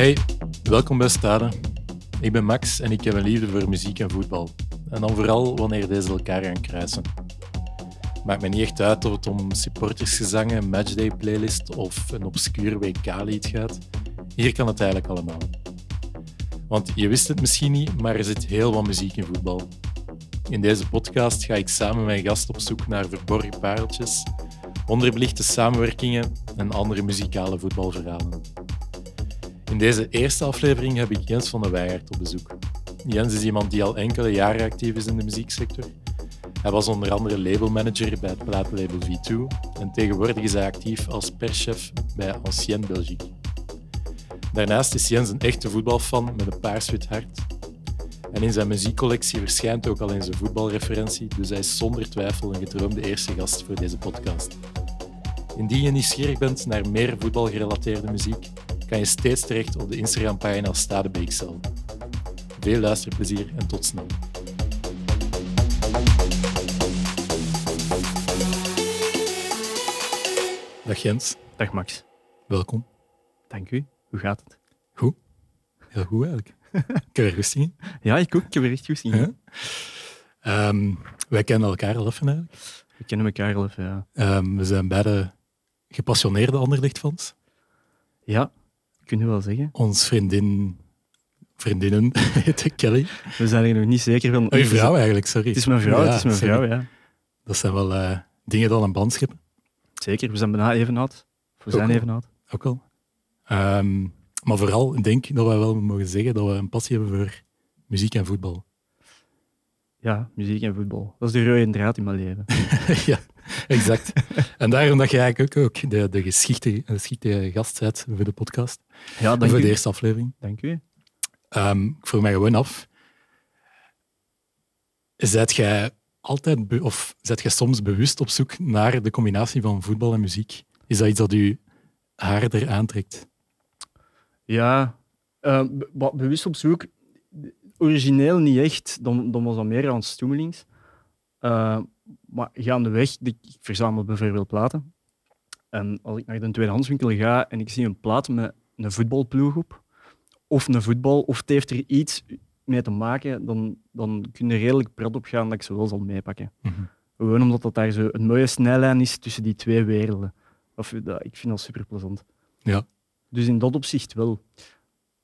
Hey, welkom bij Stade. Ik ben Max en ik heb een liefde voor muziek en voetbal. En dan vooral wanneer deze elkaar gaan kruisen. Maakt me niet echt uit of het om supportersgezangen, matchday playlist of een obscuur WK-lied gaat. Hier kan het eigenlijk allemaal. Want je wist het misschien niet, maar er zit heel wat muziek in voetbal. In deze podcast ga ik samen met mijn gast op zoek naar verborgen pareltjes, onderbelichte samenwerkingen en andere muzikale voetbalverhalen. In deze eerste aflevering heb ik Jens van der Weijert op bezoek. Jens is iemand die al enkele jaren actief is in de muzieksector. Hij was onder andere labelmanager bij het plaatlabel V2 en tegenwoordig is hij actief als perschef bij Ancienne Belgique. Daarnaast is Jens een echte voetbalfan met een paarswit hart. En in zijn muziekcollectie verschijnt ook al eens een voetbalreferentie, dus hij is zonder twijfel een gedroomde eerste gast voor deze podcast. Indien je nieuwsgierig bent naar meer voetbalgerelateerde muziek, kan je steeds terecht op de Instagram-pagina Stade BXL. Veel luisterplezier en tot snel. Dag Jens, Dag Max. welkom. Dank u. Hoe gaat het? Goed? Heel goed eigenlijk. Ik heb er in. Ja, ik ook. Ik heb er echt goed in. Ja. Ehm, wij kennen elkaar al even eigenlijk. We kennen elkaar al even, ja. Ehm, we zijn beide gepassioneerde Anderlecht-fans. Ja, kunnen we wel zeggen. Ons vriendin, vriendinnen heet Kelly. We zijn er nog niet zeker van. Je vrouw eigenlijk, sorry. Het is mijn vrouw, Ja, het is mijn sorry. vrouw, ja. Dat zijn wel eh, dingen die al een band scheppen, Zeker, we zijn bijna even oud. We Ook zijn even oud. ook wel. Ehm, maar vooral, ik denk dat wij wel mogen zeggen dat we een passie hebben voor muziek en voetbal. Ja, muziek en voetbal. Dat is de rode draad in mijn leven. ja, exact. en daarom dat je eigenlijk ook, ook de, de geschikte, geschikte gast bent voor de podcast. Ja, En voor u. de eerste aflevering. Dank u. Ehm, ik vroeg mij gewoon af. Zet jij altijd, of zet jij soms bewust op zoek naar de combinatie van voetbal en muziek? Is dat iets dat u harder aantrekt? Ja, wat bewust op zoek. Origineel niet echt, dan, dan was dat meer aan stoemelings. Eh, maar gaandeweg, ik ik verzamel bijvoorbeeld platen. En als ik naar de tweedehandswinkel ga en ik zie een plaat met een voetbalploeg op, of een voetbal, of het heeft er iets mee te maken, dan, dan kun je redelijk prat op gaan dat ik ze wel zal meepakken. Mhm. Gewoon omdat dat daar zo een mooie snijlijn is tussen die twee werelden. Of, dat, ik vind dat super plezant. Ja. Dus in dat opzicht wel.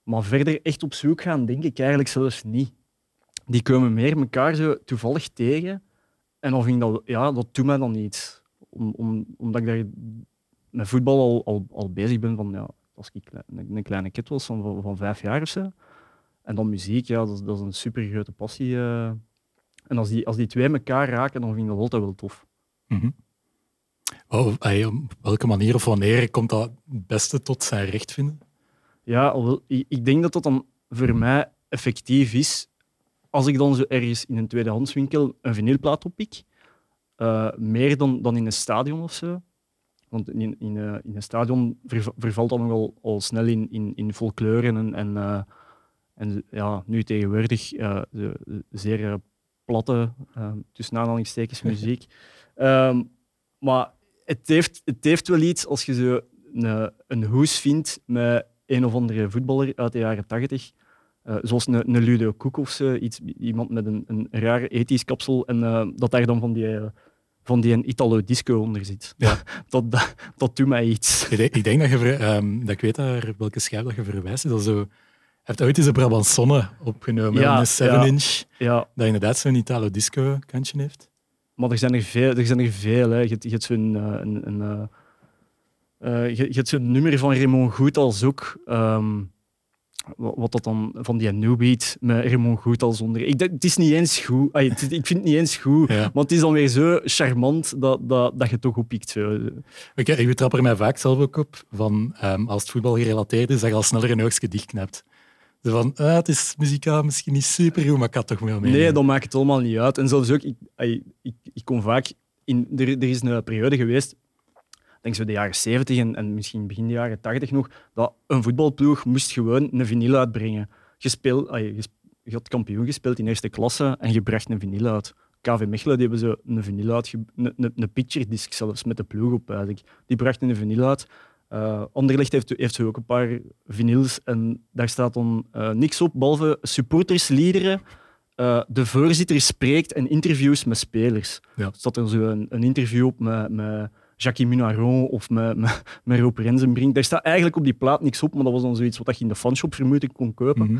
Maar verder echt op zoek gaan, denk ik eigenlijk zelfs niet. Die komen meer elkaar zo toevallig tegen. En dan vind ik dat, ja, dat doet mij dan niet. Om, om, omdat ik daar met voetbal al, al, al bezig ben van, ja, als ik een, kleine kid was van, van, vijf jaar of zo. En dan muziek, ja, dat, is- een super grote passie. eh. En als die, als die twee elkaar raken, dan vind ik dat altijd wel tof. Mhm. Oh, op welke manier of wanneer komt dat beste tot zijn recht vinden? Ja, ik, ik denk dat dat dan voor mij effectief is als ik dan zo ergens in een tweedehandswinkel een vinylplaat oppik. eh, meer dan, dan in een stadion of zo. Want in, in, eh, in een stadion verv- vervalt dat nogal al snel in, in, in folkleuren en, en, eh, en ja, nu tegenwoordig de, de zeer platte, tussen aanhalingstekens, muziek. Ehm, maar het heeft, het heeft wel iets als je zo een, een hoes vindt met een of andere voetballer uit de jaren tachtig. eh, zoals een, een Ludo Koek of zo. Iets, iemand met een, een rare ethisch kapsel. En eh, dat daar dan van die, eh, van die een Italo-disco onder zit. Ja. Dat, dat, dat doet mij iets. Ik denk, ik denk dat, je, ehm, dat ik weet daar welke schijf dat je verwijst. Dat zo, hebt ooit eens een Brabantsonne opgenomen, Ja, een 7-inch, Ja, dat inderdaad zo'n Italo-disco-kantje heeft. maar er zijn er veel. Er zijn er veel hè. Je, hebt- je hebt zo'n een, een, eh, je, je hebt zo'n nummer van Raymond Goethals ook. ehm, wat, wat dat dan van die New Beat met Raymond Goethals onder. Ik, het is niet eens goed. Ay, het- ik vind het niet eens goed. Ja. Maar het is dan weer zo charmant dat, dat, dat je toch oppikt. Zo. Oké, ik betrap er mij vaak zelf ook op, van, ehm, als het voetbal gerelateerd is, dat je al sneller een oogstje dichtknapt. Zo van, ah, het is muzikaal misschien niet super goed, maar ik had toch wel mee. Nee, dat maakt het allemaal niet uit. En zelfs ook, ik, ay, ik, ik kom vaak in. Er, er is een periode geweest, ik denk zo de jaren 70 en, en misschien begin de jaren 80 nog, dat een voetbalploeg moest gewoon een vinyl uitbrengen. Je, speel, ay, je, je had kampioen gespeeld in eerste klasse en je bracht een vinyl uit. KV Mechelen die hebben zo een vinyl uit, een, een, een picture disc zelfs met de ploeg op. Eigenlijk. Die brachten een vinyl uit Uh, Anderlecht heeft, heeft ook een paar vinyls en daar staat dan uh, niks op, behalve supportersliederen. Uh, de voorzitter spreekt en interviews met spelers. Ja. Er staat er zo een, een interview op met, met Jackie Munaron of met, met, met Rob Rensenbrink. Daar staat eigenlijk op die plaat niks op, maar dat was dan zoiets wat je in de fanshop vermoedelijk kon kopen. Mhm.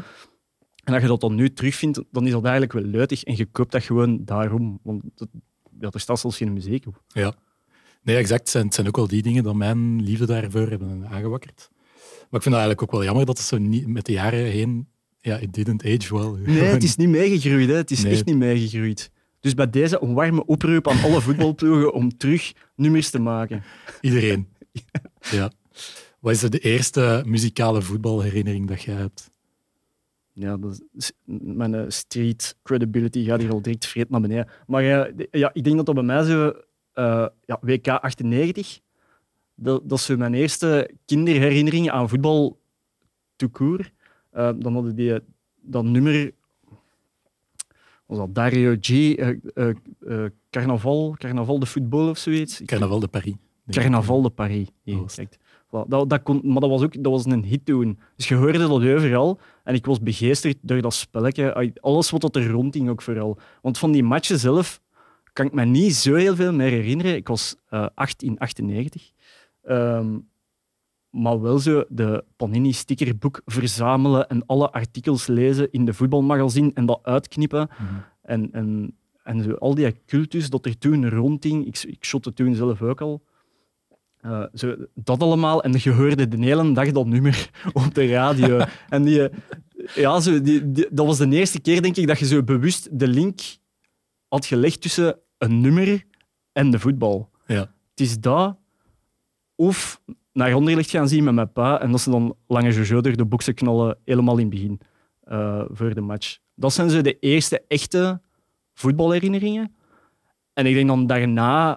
En als je dat dan nu terugvindt, dan is dat eigenlijk wel luidig en je koopt dat gewoon daarom. Want dat, ja, er staat zelfs geen muziek op. Ja. Nee, exact. Het zijn, ook wel die dingen dat mijn liefde daarvoor hebben aangewakkerd. Maar ik vind het eigenlijk ook wel jammer dat het zo niet met de jaren heen... Ja, it didn't age well. Nee, het is niet meegegroeid. Hè. Het is Nee. echt niet meegegroeid. Dus bij deze een warme oproep aan alle voetbalploegen om terug nummers te maken. Iedereen. Ja. Wat is de eerste muzikale voetbalherinnering dat jij hebt? Ja, dat is, mijn eh, street credibility gaat hier al direct vreed naar beneden. Maar ja, de- ja, ik denk dat dat bij mij zo... eh, ja, WK 98, dat, dat is zo mijn eerste kinderherinneringen aan voetbal tout court. Eh, dan hadden die eh, dat nummer... Was dat Dario G? eh, eh, eh, Carnaval, Carnaval de voetbal of zoiets? Carnaval de Paris. Carnaval de Paris. Hier, Dat. Voilà, dat, dat kon, maar dat was, ook, dat was een hit toen. Dus je hoorde dat overal. En ik was begeesterd door dat spelletje. Alles wat er rondging ook vooral. Want van die matchen zelf kan ik me niet zo heel veel meer herinneren. Ik was eh 8 in 98. Maar wel zo de Panini stickerboek verzamelen en alle artikels lezen in de voetbalmagazine en dat uitknippen. Mhm. En, en, en zo, al die cultus dat er toen rondging, ik, ik shotte toen zelf ook al. Eh, zo, dat allemaal. En je hoorde de hele dag dat nummer op de radio. en die, ja, zo, die, die- dat was de eerste keer, denk ik, dat je zo bewust de link had gelegd tussen een nummer en de voetbal. Ja. Het is dat, of naar Anderlecht gaan zien met mijn pa en dat ze dan lange Jojo door de boksen knallen, helemaal in het begin, eh, voor de match. Dat zijn zo de eerste echte voetbalherinneringen. En ik denk dan daarna,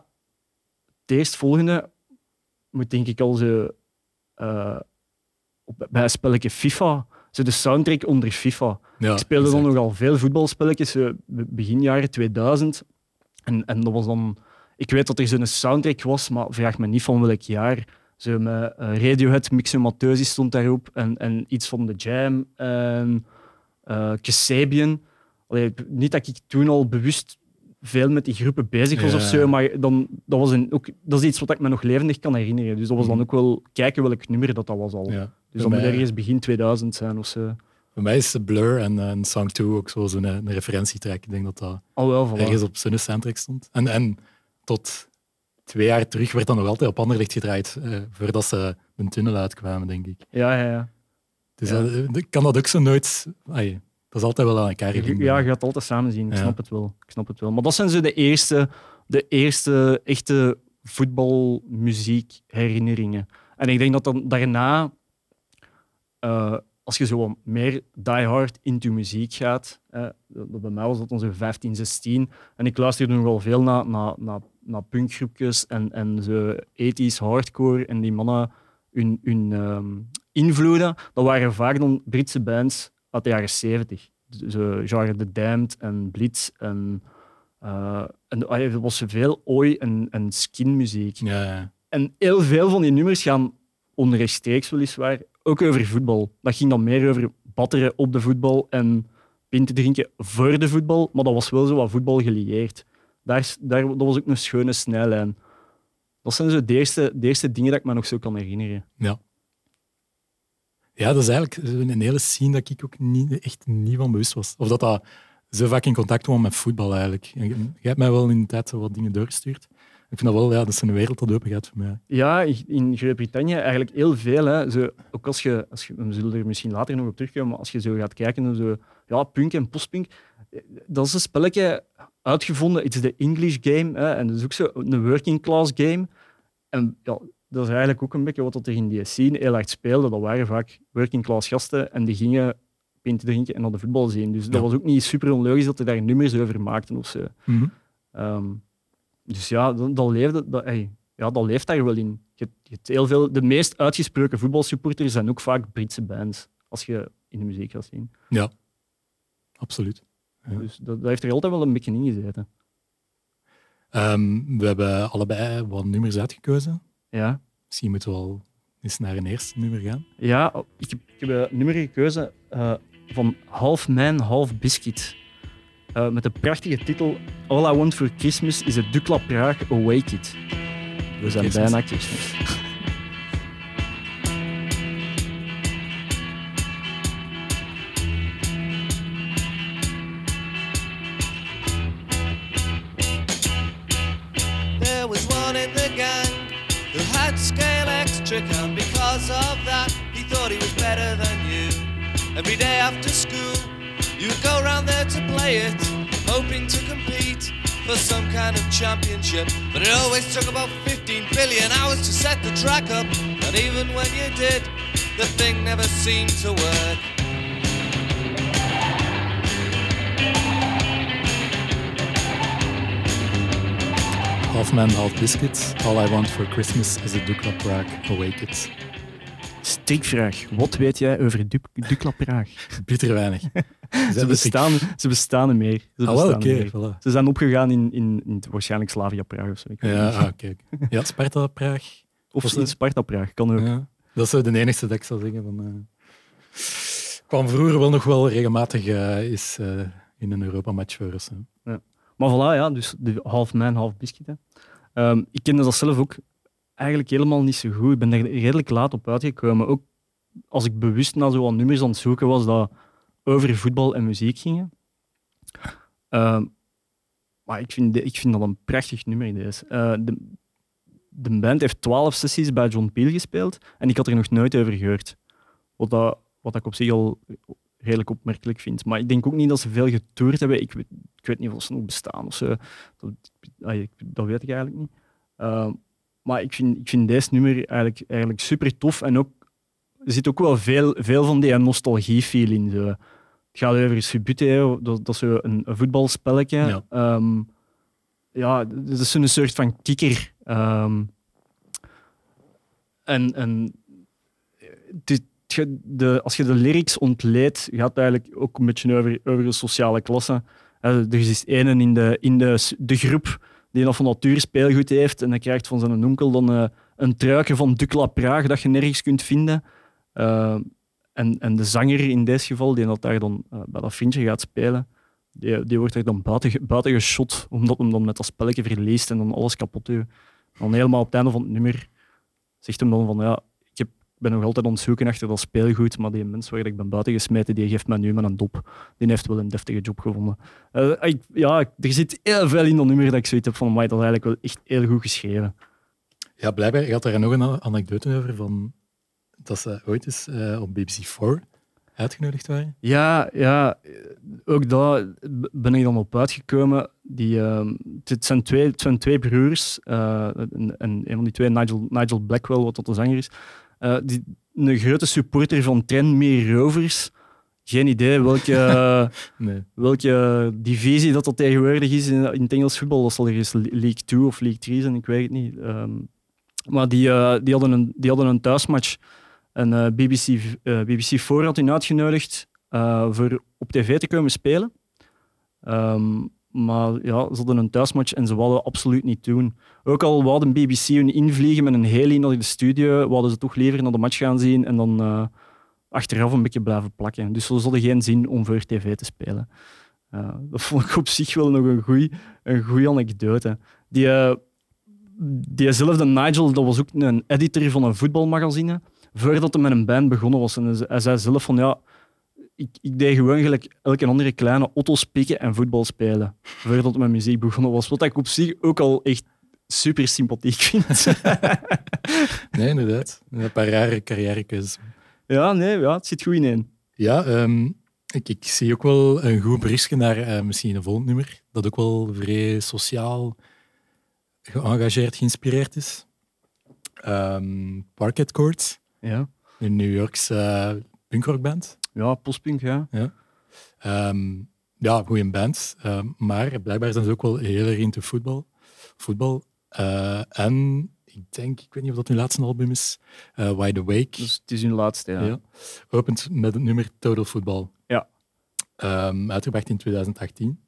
het eerstvolgende, moet denk ik al zo eh, bij een spelletje FIFA, zo de soundtrack onder FIFA. Ja, Ik speelde dan nogal veel voetbalspelletjes, be- begin jaren 2000. En, en dat was dan... Ik weet dat er zo'n soundtrack was, maar vraag me niet van welk jaar. Zo met eh, Radiohead, Mixomateusi stond daarop. En, en iets van The Jam. En eh Kasabian. Allee, niet dat ik toen al bewust veel met die groepen bezig was Ja. of zo, maar dan, dat, was een, ook, dat is iets wat ik me nog levendig kan herinneren. Dus dat was dan Mhm. ook wel kijken welk nummer dat, dat was al. Ja. Dus dat moet ergens begin 2000 zijn of zo. Voor mij is Blur en, en Song 2 ook zo een, een referentietrack. Ik denk dat dat wel, voilà. ergens op zijn soundtrack stond. En, en tot twee jaar terug werd dat nog altijd op Anderlecht gedraaid, eh, voordat ze een tunnel uitkwamen, denk ik. Ja, ja, ja. Dus Ja. dat- ik kan dat ook zo nooit... ai, dat is altijd wel aan elkaar. Ja, je gaat het altijd samen zien. Ik Ja. snap het wel. Ik snap het wel. Maar dat zijn zo de eerste, de eerste echte voetbalmuziek-herinneringen. En ik denk dat dan daarna, eh, als je zo meer diehard into muziek gaat, eh, dat- bij mij was dat zo 15, 16, en ik luisterde nogal veel naar, naar, naar, naar punkgroepjes en, en zo 80s hardcore en die mannen, hun, hun ehm, invloeden, dat waren vaak dan Britse bands uit de jaren 70. Zo genre The Damned en Blitz en, eh, en er was veel ooi en, en skinmuziek. Ja, ja. En heel veel van die nummers gaan onrechtstreeks weliswaar ook over voetbal. Dat ging dan meer over batteren op de voetbal en pinten drinken voor de voetbal, maar dat was wel zo wat voetbal gelieerd. Daar, daar, dat was ook een schone snijlijn. Dat zijn zo de eerste, eerste dingen dat ik me nog zo kan herinneren. Ja. Ja, dat is eigenlijk een hele scene dat ik ook niet, echt niet van bewust was. Of dat dat zo vaak in contact kwam met voetbal eigenlijk. En Jij hebt mij wel in de tijd wat dingen doorgestuurd. Ik vind dat wel, ja, dat is een wereld dat open gaat voor mij. Ja, in Groot-Brittannië eigenlijk heel veel. Hè. Zo, ook als je, als je, we zullen er misschien later nog op terugkomen, maar als je zo gaat kijken naar zo, ja, punk en postpunk, dat is een spelletje uitgevonden. Het is de English game hè, en dat is ook zo een working class game. En ja, dat is eigenlijk ook een beetje wat er in die scene heel hard speelde. Dat waren vaak working class gasten en die gingen pint drinken en naar de voetbal zien. Dus dat was ook niet super onlogisch dat ze daar nummers over maakten of zo. Ehm, dus ja, dat, dat, leefde, dat, ey, ja, dat leeft daar wel in. Je, heel veel, de meest uitgesproken voetbalsupporters zijn ook vaak Britse bands, als je in de muziek gaat zien. Ja, absoluut. Ja. Dus dat, dat heeft er altijd wel een beetje in gezeten. Ehm, we hebben allebei wat nummers uitgekozen. Ja, Misschien moeten we al eens naar een eerste nummer gaan? Ja, ik heb, ik heb een nummer gekozen uh, van Half Man, Half Biscuit. Uh, met de prachtige titel All I Want for Christmas is a Dukla Praag Awake It. We zijn Christmas. bijna Christmas. It, hoping to compete for some kind of championship. But it always took about 15 billion hours to set the track up, and even when you did, the thing never seemed to work. Half man, half biscuits. All I want for Christmas is a Dukla Praag Awake It. Strikvraag. Wat weet jij over Dukla Praag? Bitter weinig. ze, bestaan, ze bestaan er meer. Ze, ah, bestaan okay, voilà. ze zijn opgegaan in, in, in waarschijnlijk Slavia Praag of zo. Ja, ah, oké. Ja, Sparta Praag. Of iets Sparta Praag, kan ook. Ja, dat is de enige dat ik zou zeggen. Van, uh, kwam vroeger wel nog wel regelmatig uh, is, uh, in een Europa-match voor ons. Ja. Maar voilà, ja, dus de half man, half biscuit. Um, ik kende dat zelf ook eigenlijk helemaal niet zo goed. Ik ben er redelijk laat op uitgekomen. Ook als ik bewust naar zo'n nummers aan het zoeken was dat over voetbal en muziek gingen. Uh, maar ik vind, ik vind dat een prachtig nummer. Deze. Uh, de, de band heeft twaalf sessies bij John Peel gespeeld en ik had er nog nooit over gehoord. Wat, dat, wat ik op zich al redelijk opmerkelijk vind. Maar ik denk ook niet dat ze veel getoerd hebben. Ik weet, ik weet niet of ze nog bestaan of zo. Dat, weet ik eigenlijk niet. Uh, maar ik vind, ik vind deze nummer eigenlijk, eigenlijk super tof. En ook, er zit ook wel veel, veel van die nostalgie-feel in. Zo. Het gaat over Subute, dat, dat is zo een, een voetbalspelletje. Ja. Um, ja, dat is een soort van kikker. Um, en en dit, de, als je de lyrics ontleedt, gaat het eigenlijk ook een beetje over, over de sociale klasse. Er is één in, de, in de, de groep die nog van natuur speelgoed heeft en hij krijgt van zijn onkel dan uh, een truikje van Dukla Praag dat je nergens kunt vinden. Uh, en, en de zanger in dit geval, die dat daar dan uh, bij dat vriendje gaat spelen, die, die wordt er dan buiten, buiten geschot, omdat hem dan met dat spelletje verliest en dan alles kapot doet. Dan helemaal op het einde van het nummer zegt hem dan van ja, ben nog altijd aan het zoeken achter dat speelgoed, maar die mens waar ik ben buiten gesmeten, die geeft mij nu met een dop. Die heeft wel een deftige job gevonden. Uh, ik, ja, er zit heel veel in dat nummer dat ik zoiets heb van, maar dat is eigenlijk wel echt heel goed geschreven. Ja, blijkbaar. Je had daar nog een anekdote over van dat ze ooit eens uh, op BBC4 uitgenodigd waren. Ja, ja, ook daar ben ik dan op uitgekomen. Die, uh, het, zijn twee, het zijn twee broers. En, en, een van die twee, Nigel, Nigel Blackwell, wat tot de zanger is, uh, die, een grote supporter van Tranmere Rovers. Geen idee welke, nee. welke divisie dat, dat tegenwoordig is in, in het Engels voetbal. Dat zal ergens League 2 of League 3 zijn, ik weet het niet. Um, maar die, uh, die, hadden een, die hadden een thuismatch. En uh, BBC, BBC 4 had hen uitgenodigd voor op tv te komen spelen. Um, maar ja, ze hadden een thuismatch en ze wilden absoluut niet doen. Ook al wilden BBC hun invliegen met een heli naar de studio, wilden ze toch liever naar de match gaan zien en dan uh, achteraf een beetje blijven plakken. Dus ze hadden geen zin om voor tv te spelen. Uh, dat vond ik op zich wel nog een goede een goeie anekdote. Die, uh, diezelfde Nigel, dat was ook een editor van een voetbalmagazine. Voordat hij met een band begonnen was. En hij zei zelf van ja, ik, ik deed gewoon gelijk elke andere kleine auto's pikken en voetbal spelen. Voordat mijn muziek begonnen was. Wat ik op zich ook al echt super sympathiek vind. nee, inderdaad. Een paar rare carrièrekeuzes. Ja, nee, ja, het zit goed in. Ja, um, ik, ik, zie ook wel een goed berichtje naar uh, misschien een volgend nummer. Dat ook wel vrij sociaal geëngageerd, geïnspireerd is. Um, Parquet Courts. Ja. Een New Yorkse uh, punkrockband. Ja, postpunk, ja. Ja, um, ja goede band. Uh, maar blijkbaar zijn ze ook wel heel erg into voetbal. voetbal. Uh, en ik denk, ik weet niet of dat hun laatste album is, uh, Wide Awake. Dus het is hun laatste, ja. ja. Opent met het nummer Total Football. Ja. Um, uitgebracht in 2018.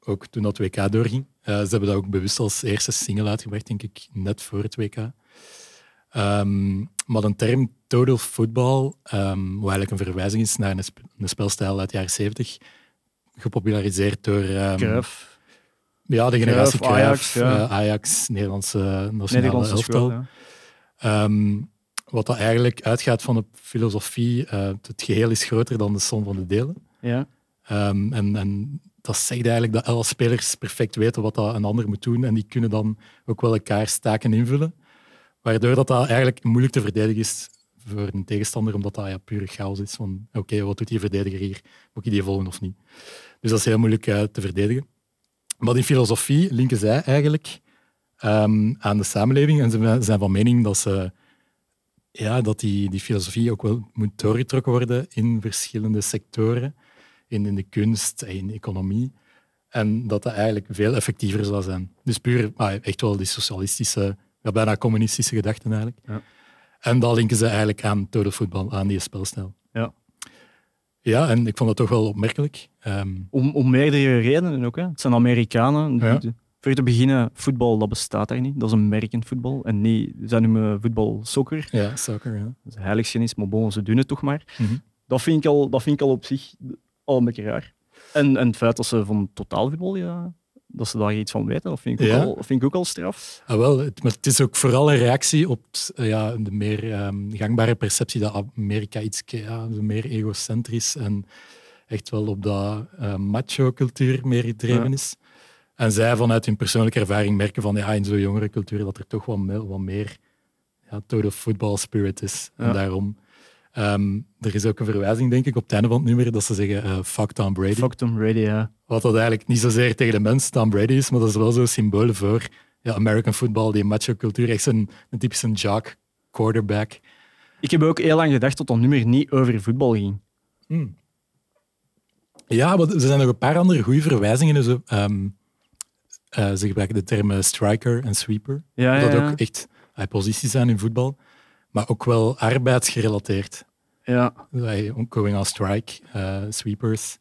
Ook toen dat WK doorging. ze hebben dat ook bewust als eerste single uitgebracht, denk ik, net voor het WK. Ehm, maar de term total football, ehm, wat eigenlijk een verwijzing is naar een, sp- een spelstijl uit de jaren 70, gepopulariseerd door Cruijff, ja, de generatie Cruijff, Ajax, Ajax, ja. Ajax Nederlandse nationale Nederlandse elftal. school. ja. Wat dat eigenlijk uitgaat van de filosofie, eh, het geheel is groter dan de som van de delen. Ja. En, en dat zegt eigenlijk dat alle spelers perfect weten wat dat een ander moet doen en die kunnen dan ook wel elkaar taken invullen. Waardoor dat, dat eigenlijk moeilijk te verdedigen is voor een tegenstander, omdat dat ja, chaos is van oké, wat doet die verdediger hier? Moet ik die volgen of niet? Dus dat is heel moeilijk eh, te verdedigen. Maar die filosofie linken zij eigenlijk ehm, aan de samenleving en ze zijn van mening dat, ze, ja, dat die, die filosofie ook wel moet doorgetrokken worden in verschillende sectoren in, in de kunst, in de economie. En dat dat eigenlijk veel effectiever zou zijn. Dus puur ah, echt wel die socialistische, ja, bijna communistische gedachten eigenlijk. Ja. En dat linken ze eigenlijk aan voetbal, aan die spelstijl. Ja. Ja, en ik vond dat toch wel opmerkelijk. Ehm, Om, om meerdere redenen ook. Hè. Het zijn Amerikanen. Ja. Voor te beginnen, voetbal dat bestaat daar niet. Dat is American voetbal. En niet, zij noemen voetbal soccer. ja, soccer, ja. Dat is heiligschennis, maar bon, ze doen het toch maar. Mhm. Dat, vind ik al, dat vind ik al op zich al een beetje raar. En, en het feit dat ze van totaalvoetbal, ja, dat ze daar iets van weten, dat vind ik ook, Ja. al, vind ik ook al straf. Ah, wel, het, maar het is ook vooral een reactie op eh, ja, de meer ehm, gangbare perceptie dat Amerika iets ja, meer egocentrisch en echt wel op dat eh, macho-cultuur meer gedreven Ja. is. En zij vanuit hun persoonlijke ervaring merken van ja, in zo'n jongere cultuur dat er toch me- wat meer ja, total football spirit is. En daarom, ehm, er is ook een verwijzing denk ik op het einde van het nummer dat ze zeggen eh, fuck Tom Brady. Fuck Tom Brady, ja. Wat dat eigenlijk niet zozeer tegen de mens Tom Brady is, maar dat is wel zo'n symbool voor ja, American football, die macho-cultuur. Echt zo'n een typische jock quarterback. Ik heb ook heel lang gedacht dat dat nummer niet over voetbal ging. Ja, maar er zijn nog een paar andere goede verwijzingen. Dus, ehm, eh, ze gebruiken de termen striker en sweeper. Ja, dat ja. ook echt eh, posities zijn in voetbal, maar ook wel arbeidsgerelateerd. Ja. Dus, going on strike, eh, sweepers.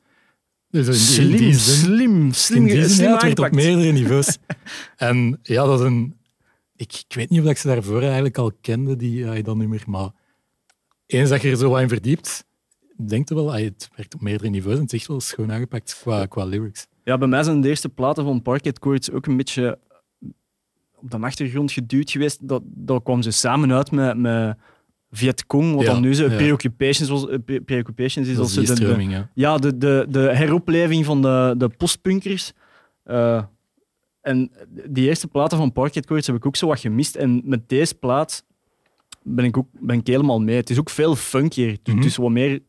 Dus in Slim, die zin- slim, slim, In die zin, slim ja, het werd op meerdere niveaus. en ja, dat is een... Ik, ik weet niet of ik ze daarvoor eigenlijk al kende, die uh, dat nummer, maar eens dat je er zo wat in verdiept, denk je wel, ah, het werkt op meerdere niveaus en het is echt wel schoon aangepakt qua, qua lyrics. Ja, bij mij zijn de eerste platen van Parquet Courts ook een beetje op de achtergrond geduwd geweest. Dat, dat kwam ze samen uit met, met Vietcong, wat Ja, dan nu zo ja. Preoccupations, was, Pre- Preoccupations is. Als ze de- de, ja. de, de, de heropleving van de, de postpunkers. Eh, en die eerste platen van Parquet Courts heb ik ook zo wat gemist. En met deze plaat ben ik, ook, ben ik helemaal mee. Het is ook veel funkier. Het is wat meer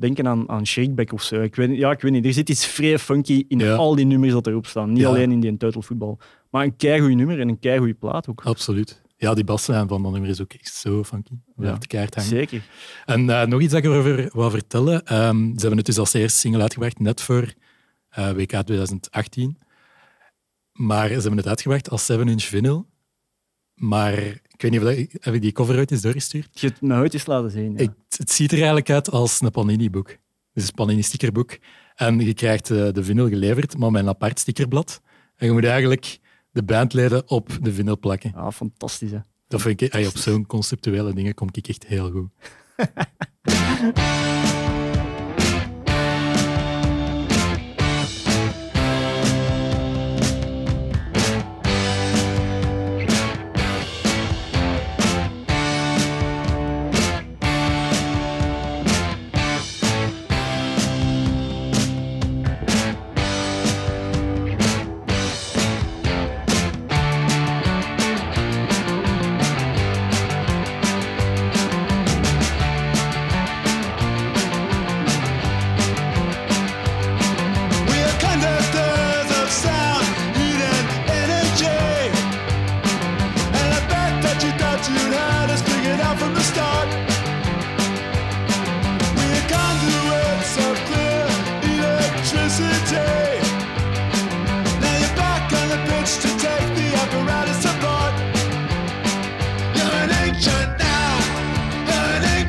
denken aan, aan Shakeback of zo. Ik weet, ja, ik weet niet. Er zit iets vrij funky in Ja. al die nummers dat erop staan. Niet Ja. alleen in die Total Football. Maar een keigoed nummer en een keigoede plaat ook. Absoluut. Ja, die bassen van dat nummer is ook echt zo funky. Ja. De kaart hangen. Zeker. En eh, nog iets dat ik erover wou vertellen. Ehm, ze hebben het dus als eerste single uitgebracht, net voor eh, WK 2018. Maar ze hebben het uitgebracht als 7-inch vinyl. Maar ik weet niet of dat, heb ik die cover ooit eens doorgestuurd. Je hebt het me ooit eens laten zien. Ja. Ik, het ziet er eigenlijk uit als een Panini-boek. Dus een Panini-stickerboek. En je krijgt eh, de vinyl geleverd, maar met een apart stickerblad. En je moet eigenlijk de bandleden op de vinyl plakken. Ah, fantastisch. Hè. Dat vind ik, op zo'n conceptuele dingen kom ik echt heel goed.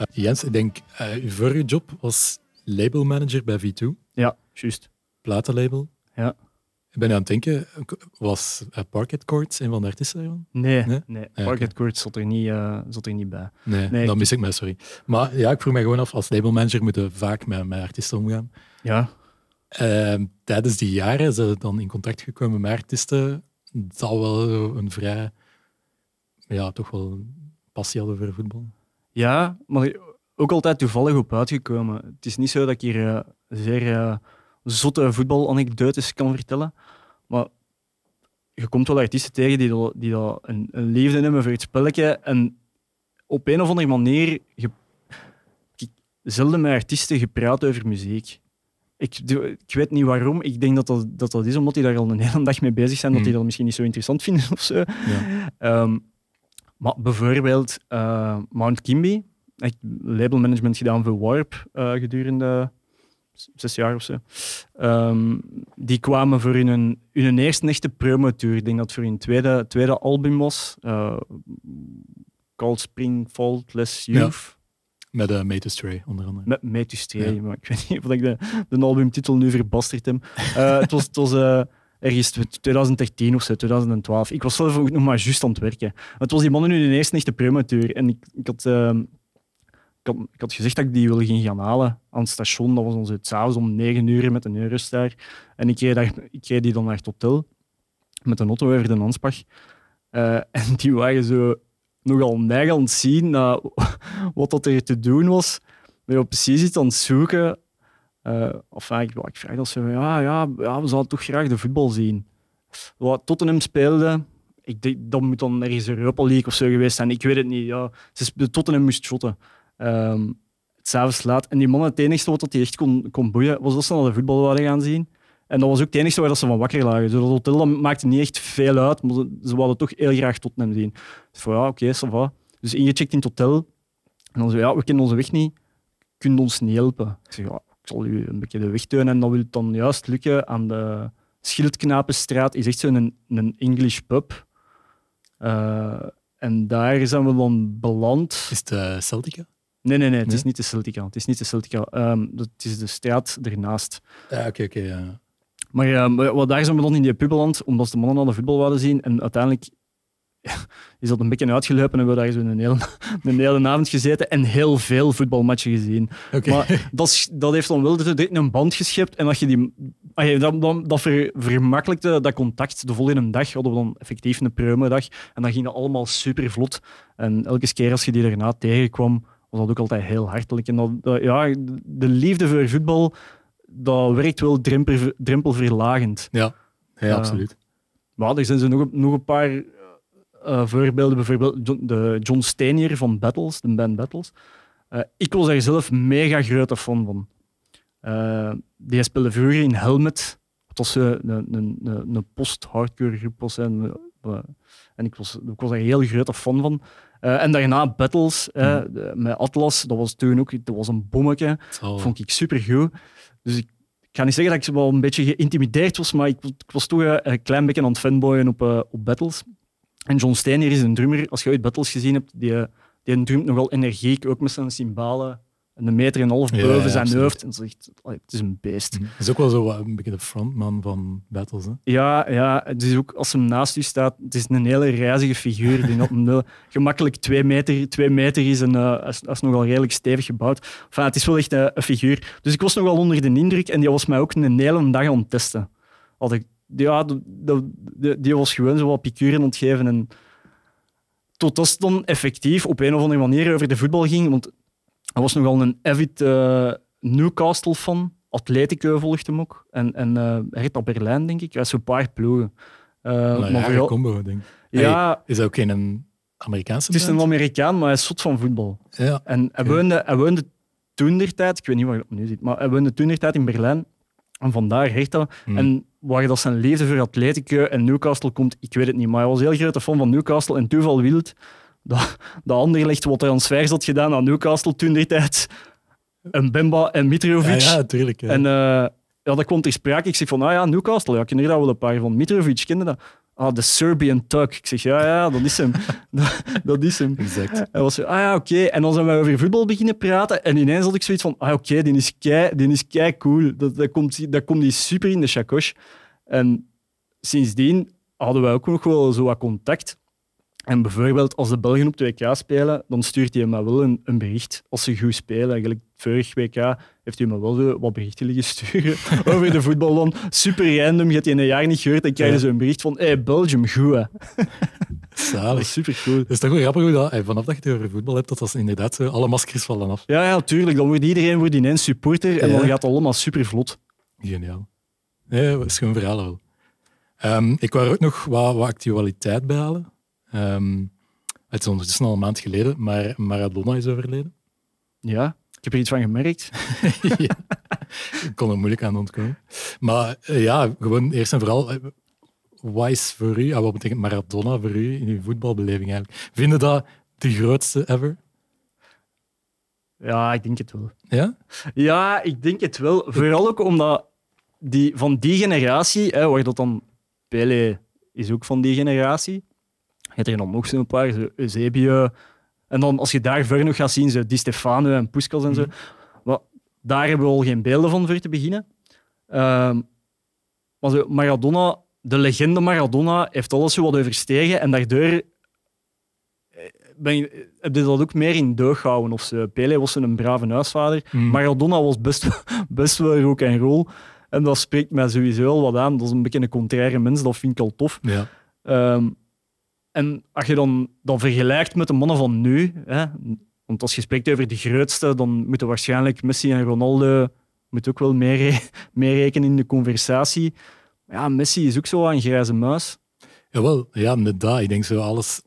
Uh, Jens, ik denk, uh, uw vorige job was labelmanager bij V2. Ja, juist. Platenlabel. Ja. Ik ben aan het denken, was uh, Parket Courts een van de artiesten daarvan? Nee, nee? nee. Ah, Parket okay. Courts zat er, niet, uh, zat er niet bij. Nee, nee dan mis ik mij, sorry. Maar ja, ik vroeg me gewoon af, als labelmanager moeten vaak met, met artiesten omgaan. Ja. Uh, tijdens die jaren zijn ze dan in contact gekomen met artiesten. Dat wel een vrij, ja, toch wel passie hadden voor voetbal. Ja, maar ook altijd toevallig op uitgekomen. Het is niet zo dat ik hier uh, zeer uh, zotte voetbalanekdotes kan vertellen, maar je komt wel artiesten tegen die, dat, die dat een, een liefde hebben voor het spelletje en op een of andere manier... Je, zelden met artiesten gepraat over muziek. Ik, ik weet niet waarom. Ik denk dat dat, dat, dat is omdat die daar al een hele dag mee bezig zijn, dat die dat misschien niet zo interessant vinden of zo. Ja. Um, maar bijvoorbeeld uh, Mount Kimby, echt labelmanagement gedaan voor Warp uh, gedurende zes jaar of zo. Um, die kwamen voor hun, hun eerste echte promotour. Ik denk dat het voor hun tweede, tweede album was. Uh, Called Spring Faultless Youth. Ja. Met uh, Stray, onder andere. Met Made to Stray, ja. maar ik weet niet of ik de, de albumtitel nu verbasterd heb. Uh, het was, het was ergens 2013 of zo, 2012. Ik was zelf ook nog maar juist aan het werken. Het was die mannen nu de eerste echte promotour. En ik, uh, ik, had, ik had gezegd dat ik die wilde ging gaan halen aan het station. Dat was ons s'avonds om 9 uur met een Eurostar. En ik reed, ik reed die dan naar het hotel met een auto over de Anspach. en die waren zo nogal neig aan het zien wat dat er te doen was. Maar je precies iets aan het zoeken. Uh, of ik, ik vraag dat ze, ja, ja, we zouden toch graag de voetbal zien. Wat Tottenham speelde, ik denk, dat moet dan ergens Europa League of zo geweest zijn. Ik weet het niet. Ja. Tottenham moest shotten. Um, het s'avonds laat. En die man, het enige wat die echt kon, kon boeien, was dat ze naar de voetbal wilden gaan zien. En dat was ook het enige waar ze van wakker lagen. Dus dat hotel maakte niet echt veel uit, maar ze wilden toch heel graag Tottenham zien. Dus van ja, oké, okay, ça. Dus ingecheckt in het hotel. En dan zei ja, we kennen onze weg niet. Kun je ons niet helpen? Ik zeg, ja, zal u een beetje de weg tonen. En dat wil het dan juist lukken aan de Schildknapenstraat. Is echt zo'n een English pub. Uh, en daar zijn we dan beland. Is het uh, Celtica? Nee, nee, nee, het nee? is niet de Celtica. Het is niet de Celtica. Um, het is de straat ernaast. Ja, oké, okay, oké. Okay, ja. Maar maar daar zijn we dan in die pubbeland, omdat ze de mannen al de voetbal wilden zien. En uiteindelijk is dat een beetje uitgelopen en hebben we daar zo een hele, een hele avond gezeten en heel veel voetbalmatchen gezien. Okay. Maar dat, dat heeft dan wel een band geschept en dat, je die, dat, dat, dat ver, vermakkelijkte dat contact. De volgende dag hadden we dan effectief een promodag en dan ging dat allemaal super vlot. En elke keer als je die daarna tegenkwam, was dat ook altijd heel hartelijk. En dat, dat ja, de liefde voor voetbal dat werkt wel drempel, drempelverlagend. Ja, ja uh, absoluut. Maar er zijn zo nog, nog een paar uh, voorbeelden. Bijvoorbeeld de John Steinier van Battles, de band Battles. Uh, ik was daar zelf mega grote fan van. die speelde vroeger in Helmet. Dat was een, een, een, een post-hardcore groep. Was, en, en ik was, ik was daar heel grote fan van. Uh, en daarna Battles mm. met Atlas, dat was toen ook dat was een bommetje. Oh. Vond ik super goed. Dus ik, ik ga niet zeggen dat ik wel een beetje geïntimideerd was, maar ik, ik was toch een klein beetje aan het fanboyen op, op battles. En John Steiner is een drummer, als je ooit battles gezien hebt, die, die drumt nogal energiek, ook met zijn cymbalen een meter en een half boven ja, zijn absoluut. hoofd. En zegt, het is een beest. Het is ook wel zo een beetje de frontman van battles. Hè? Ja, ja, het is ook als hem naast u staat, het is een hele reizige figuur die op een gemakkelijk twee meter, twee meter is en uh, is, is nogal redelijk stevig gebouwd. Enfin, het is wel echt een, een, figuur. Dus ik was nogal onder de indruk en die was mij ook een hele dag aan het testen. Had ik, ja, die, die, die was gewoon zo wat picuren ontgeven en tot dat dan effectief op een of andere manier over de voetbal ging. Want hij was nogal een avid uh, Newcastle-fan. Atletico volgde hem ook. En, en uh, hij reed naar Berlijn, denk ik. Hij is een paar ploegen. Uh, nou, maar vooral... combo, denk ik. Ja, hey, is ook geen Amerikaanse Het is een Amerikaan, maar hij is zot van voetbal. Ja, en hij, okay. woonde, hij woonde toen der tijd, ik weet niet waar je op nu ziet, maar hij woonde toen der tijd in Berlijn. En vandaar hecht dat. Hmm. En waar dat zijn liefde voor Atletico en Newcastle komt, ik weet het niet. Maar hij was heel grote fan van Newcastle en toeval wild dat, dat Anderlecht wat transfers had gedaan aan Newcastle toen die tijd. En Bemba en Mitrovic. Ja, ja tuurlijk. Ja. En uh, ja, dat kwam ter sprake. Ik zeg van, ah ja, Newcastle, ja, ken je dat wel een paar van. Mitrovic, kende dat? Ah, de Serbian Tuck. Ik zeg, ja, ja, dat is hem. dat, dat is hem. Exact. Hij was zo, ah ja, oké. En dan zijn we over voetbal beginnen praten. En ineens had ik zoiets van, ah oké, die is kei, die is kei cool. Dat, dat, komt, dat komt die super in de chakos. En sindsdien hadden wij ook nog wel zo wat contact. En bijvoorbeeld als de Belgen op 2K spelen, dan stuurt hij me wel een, een bericht als ze goed spelen. Eigenlijk vorig WK heeft hij me wel zo wat berichten liggen sturen over de voetbal. Dan super random, je hebt je in een jaar niet gehoord, dan krijg je Ja. zo'n bericht van hey, Belgium, goed hè. Dat Zalig. is super cool. Het is toch wel grappig hoe dat, vanaf dat je het over voetbal hebt, dat dat inderdaad zo, alle maskers vallen af. Ja, ja, tuurlijk. Dan wordt iedereen wordt ineens supporter en Ja. dan gaat het allemaal super vlot. Geniaal. Nee, schoon verhaal wel. Ehm, ik wou er ook nog wat, wat actualiteit bij halen. Ehm, het is ondertussen al een maand geleden, maar Maradona is overleden. Ja, ik heb er iets van gemerkt. ja. Ik kon er moeilijk aan ontkomen. Maar eh, ja, gewoon eerst en vooral, eh, wat is voor u, ah, wat betekent Maradona voor u in uw voetbalbeleving eigenlijk? Vinden dat de grootste ever? Ja, ik denk het wel. Ja? Ja, ik denk het wel. Vooral ook omdat die, van die generatie, hè, waar dat dan Pele is ook van die generatie. Je hebt er dan nog zo'n paar, Eusebio. En dan als je daar verder nog gaat zien, zo Di Stefano en Puskas en zo. Maar daar hebben we al geen beelden van voor te beginnen. Ehm, maar zo Maradona, de legende Maradona, heeft alles zo wat overstegen. En daardoor eh, ben je, heb je dat ook meer in deug gehouden. Of zo. Pele was een brave huisvader. Mm. Maradona was best, best wel rock en roll. En dat spreekt mij sowieso wel wat aan. Dat is een beetje een contraire mens, dat vind ik al tof. Ja. Ehm, en als je dan, dan vergelijkt met de mannen van nu, hè, want als je spreekt over de grootste, dan moeten waarschijnlijk Messi en Ronaldo moet ook wel meere- meerekenen in de conversatie. Maar ja, Messi is ook zo een grijze muis. Jawel, ja, inderdaad. Ik denk zo alles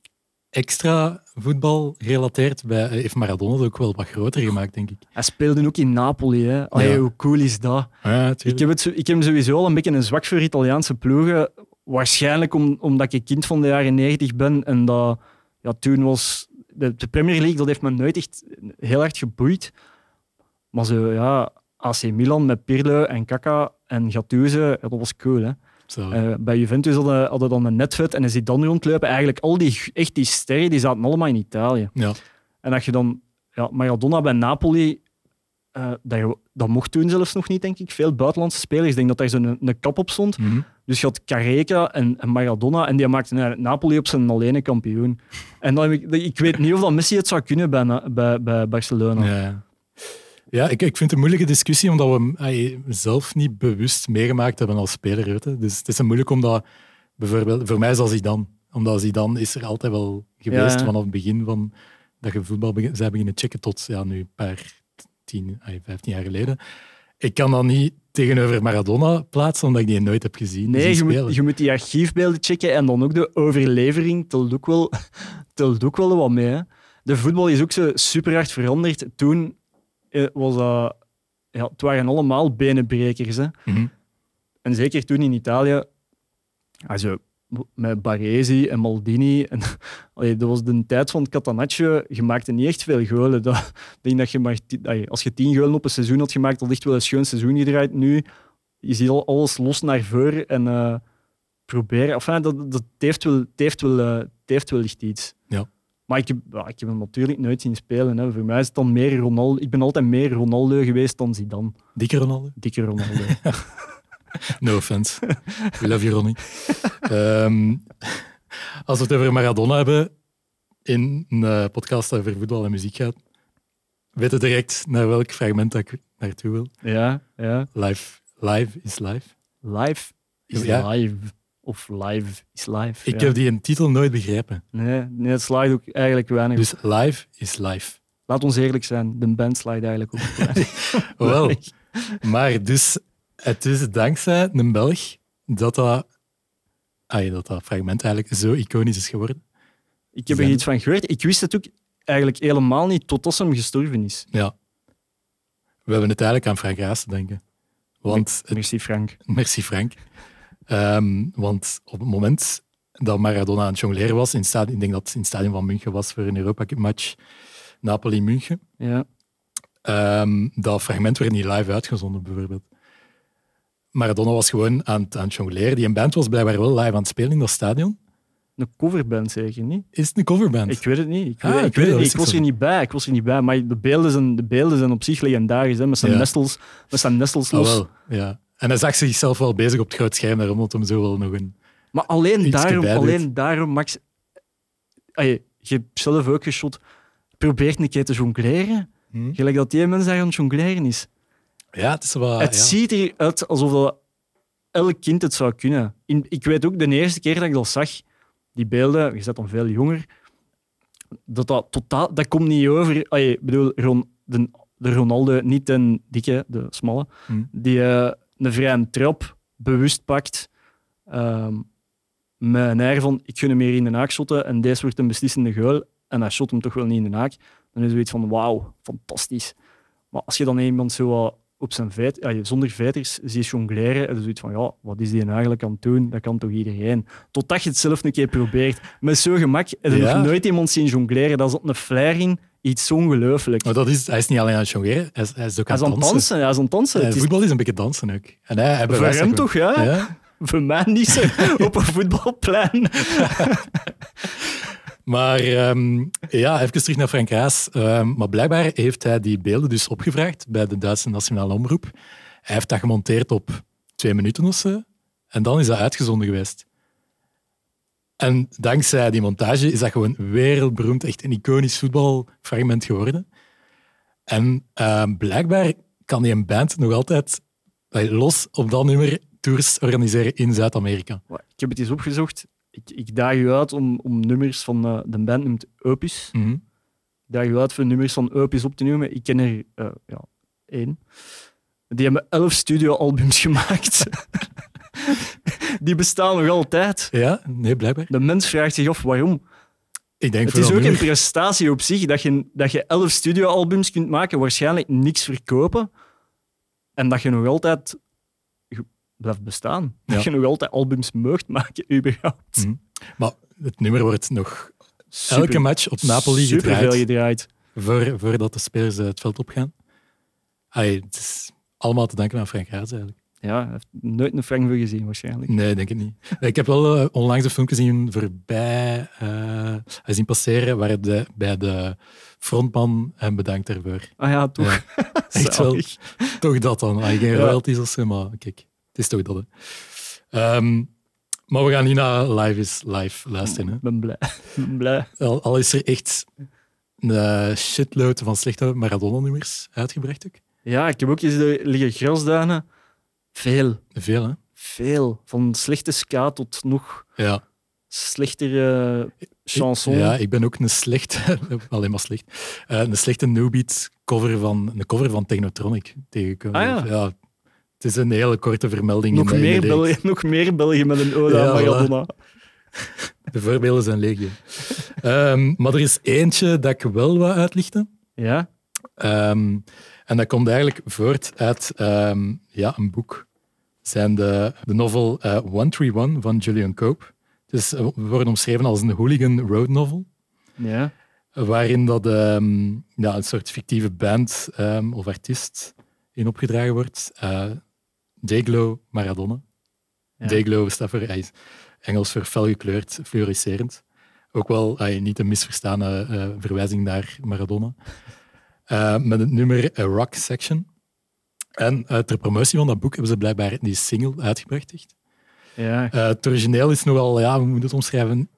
extra voetbal gerelateerd bij, eh, heeft Maradona het ook wel wat groter gemaakt, denk ik. Hij speelde ook in Napoli. Hè. Allee, Ja. Hoe cool is dat? Ja, Ik heb, het, ik heb sowieso al een beetje een zwak voor Italiaanse ploegen. Waarschijnlijk om, omdat ik kind van de jaren 90 ben. En dat ja, toen was de, de Premier League, dat heeft me nooit echt heel hard geboeid. Maar zo, ja, AC Milan met Pirlo en Kaka en Gattuso, dat was cool. Hè? Eh, bij Juventus hadden, hadden dan een netvet en een Zidane rondlopen. Eigenlijk al die, echt die sterren, die zaten allemaal in Italië. ja. En dat je dan ja, Maradona bij Napoli, eh, dat, je- dat mocht toen zelfs nog niet, denk ik. Veel buitenlandse spelers. Ik denk dat daar zo'n een, kap op stond. Mhm. Dus je had Careca en, en Maradona en die maakten eigenlijk Napoli op zijn alleen kampioen. En dan ik, ik weet niet of dat Messi het zou kunnen bij, bij, bij Barcelona. Ja, ja. ik, ik vind het een moeilijke discussie, omdat we hem ey, zelf niet bewust meegemaakt hebben als speler. je. Dus het is een moeilijk omdat, bijvoorbeeld, voor mij is dat Zidane. Omdat Zidane is er altijd wel geweest Ja. vanaf het begin van dat je voetbal begin, zij beginnen checken tot ja, nu een paar tien, ey, vijftien jaar geleden. Ik kan dat niet tegenover Maradona plaatsen, omdat ik die nooit heb gezien. Nee, zien je moet, je moet die archiefbeelden checken en dan ook de overlevering telt ook wel, telt ook wel wat mee. Hè. De voetbal is ook zo super hard veranderd. Toen eh, was dat... Ja, het waren allemaal benenbrekers. Hè. Mhm. En zeker toen in Italië, also, met Baresi en Maldini. En, allee, dat was de tijd van Catanaccio. Je maakte niet echt veel golen. Dat, denk dat je maar, allee, als je tien golen op een seizoen had gemaakt, had echt wel een schoon seizoen gedraaid. Nu, je ziet al alles los naar voren en eh, proberen. Enfin, dat, dat het heeft wel, het heeft wel, eh, het heeft wel echt iets. Ja. Maar ik heb, ja, ik heb hem natuurlijk nooit zien spelen. Hè. Voor mij is het dan meer Ronaldo. Ik ben altijd meer Ronaldo geweest dan Zidane. Dikke Ronaldo? Dikke Ronaldo. No offense. We love you, Ronnie. Ehm, als we het over Maradona hebben, in een eh, podcast over voetbal en muziek gaat, weten direct naar welk fragment dat ik naartoe wil. ja, ja. Live, live is live. Live is Ja. live. Of live is live. Ik ja. heb die een titel nooit begrepen. Nee, nee, het slaagt ook eigenlijk weinig. Dus live is live. Laat ons eerlijk zijn, de band slaagt eigenlijk ook. Wel, maar dus het is dankzij een Belg dat dat, dat, dat fragment eigenlijk zo iconisch is geworden. Ik heb er Zijn- iets van gehoord. Ik wist het ook eigenlijk helemaal niet totdat ze hem gestorven is. Ja. We hebben het eigenlijk aan Frank Raas te denken. Want het Merci Frank. Merci Frank. Ehm, want op het moment dat Maradona aan het jongleren was, in het stadion, ik denk dat het in het stadion van München was voor een Europa Cup match Napoli-München, Ja. ehm, dat fragment werd niet live uitgezonden bijvoorbeeld. Maradona was gewoon aan, het- aan het jongleren. Die band was blijkbaar wel live aan het spelen in dat stadion. Een coverband zeker niet? Is het een coverband? Ik weet het niet. Ik, Ah, weet, ik ik, weet het ik was zo er niet bij. Ik was er niet bij. Maar de beelden zijn, de beelden zijn op zich legendarisch. Hè, met zijn Ja. nestels, met zijn nestels Ah, los. wel, ja. En hij zag zichzelf wel bezig op het groot scherm, daarom had hem zo wel nog een... Maar alleen daarom, alleen daarom, Max. Allee, je hebt zelf ook geschot. Probeer een keer te jongleren. Hm? Gelijk dat die mens daar aan het jongleren is. Ja, het is wel... het ja. ziet eruit alsof dat elk kind het zou kunnen. In, ik weet ook de eerste keer dat ik dat zag, die beelden, je zet dan veel jonger, dat dat totaal, dat komt niet over. Allee, Ik bedoel, Ron, de, de Ronaldo, niet de dikke, de smalle, Hm. die eh, een vrije trap bewust pakt. ehm, met een air van, ik gun hem meer in de naak shotten en deze wordt een beslissende goal en hij shot hem toch wel niet in de naak. Dan is zoiets van, wauw, fantastisch. Maar als je dan iemand zo op zijn vet, ja, zonder veters ziet jongleren, en zoiets van, ja, wat is die nou eigenlijk aan het doen? Dat kan toch iedereen? Totdat je het zelf een keer probeert. Met zo'n gemak heb je Ja. nog nooit iemand zien jongleren. Dat is op een flyer in iets ongelooflijk. Maar dat is, hij is niet alleen aan het jongleren, hij is, hij is ook Hij aan is het aan dansen. dansen. Hij is aan het dansen. Ja, voetbal is een beetje dansen ook. En hij, hij voor hem toch, ja? ja? Voor mij niet zo. op een voetbalplein. Maar ehm, ja, even terug naar Frank Raas. Ehm, maar blijkbaar heeft hij die beelden dus opgevraagd bij de Duitse Nationale Omroep. Hij heeft dat gemonteerd op twee minuten of zo. En dan is dat uitgezonden geweest. En dankzij die montage is dat gewoon wereldberoemd, echt een iconisch voetbalfragment geworden. En ehm, blijkbaar kan die een band nog altijd eh, los op dat nummer tours organiseren in Zuid-Amerika. Ik heb het eens opgezocht. Ik, ik daag u uit om, om nummers van eh, de band noemt Opus. Mhm. Ik daag u uit voor nummers van Opus op te noemen. Ik ken er eh, ja, één. Die hebben elf studioalbums gemaakt. Die bestaan nog altijd. Ja, nee, blijkbaar. De mens vraagt zich af waarom. Ik denk Het is ook een prestatie op zich dat je, dat je elf studioalbums kunt maken, waarschijnlijk niks verkopen en dat je nog altijd blijft bestaan. Ja. Dat je nog altijd albums moogt maken, überhaupt. Mhm. Maar het nummer wordt nog Super- elke match op Napoli gedraaid veel gedraaid. voor, voordat de spelers het veld opgaan. Het is allemaal te danken aan Frank Raas eigenlijk. Ja, hij heeft nooit een frank voor gezien, waarschijnlijk. Nee, denk ik niet. Ik heb wel eh, onlangs een filmpje zien voorbij uh, zien passeren waar de, bij de frontman hem bedankt daarvoor. Ah ja, toch. Ja, echt wel. Toch dat dan. Geen Ja. royalties of zo, maar kijk, het is toch dat. Hè. Ehm, maar we gaan niet naar Live is Live luisteren. Hè. Ik ben blij. Ben blij. Al, al is er echt een shitload van slechte Maradona-nummers uitgebracht ook. Ja, ik heb ook eens de liggen grasduinen. Veel, Veel, hè? veel. Van slechte ska tot nog Ja. slechtere chanson. Ja, ik ben ook een slechte, alleen maar slecht, eh, een slechte no-beat cover van, een cover van Technotronic tegengekomen. Ah, ja. Het is een hele korte vermelding. nog, in meer België, nog meer België met een ode aan Ja. Maradona. De voorbeelden zijn legio. Ehm, maar er is eentje dat ik wel wat uitlichten. Ja? Ehm, en dat komt eigenlijk voort uit ehm, ja, een boek. Zijn de, de novel eh 131 van Julian Cope. Het is, eh, wordt omschreven als een hooligan road novel. Ja. waarin dat, ja, een soort fictieve band of artiest in opgedragen wordt. Eh Dayglow Maradona. Ja. Dayglow staat voor, hij is Engels voor felgekleurd, fluorescerend. Ook wel eh, niet een misverstane eh, verwijzing naar Maradona. Eh, met het nummer A Rock Section. En eh, ter promotie van dat boek hebben ze blijkbaar die single uitgebracht. Echt. Ja. Eh, het origineel is nogal, ja, hoe moet je het omschrijven?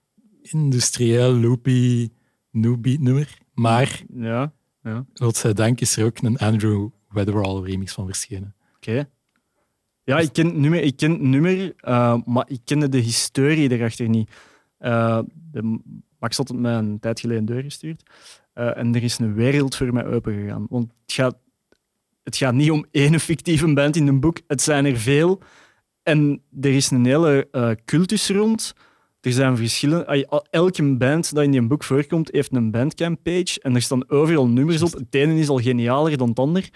Industrieel, loopy, new-beat nummer. Maar, Ja. Ja. godzijdank, is er ook een Andrew Weatherall remix van verschenen. Oké. Ja, ik ken het nummer, ik ken het nummer eh, maar ik kende de historie erachter niet. Eh, de, Max had het mij een tijd geleden doorgestuurd. Eh, en er is een wereld voor mij opengegaan. Want het gaat, het gaat niet om één fictieve band in een boek, het zijn er veel. En er is een hele cultus rond. Er zijn al- Elke band dat in die boek voorkomt, heeft een bandcamp-page. En er staan overal nummers op. Het ene is al genialer dan het ander.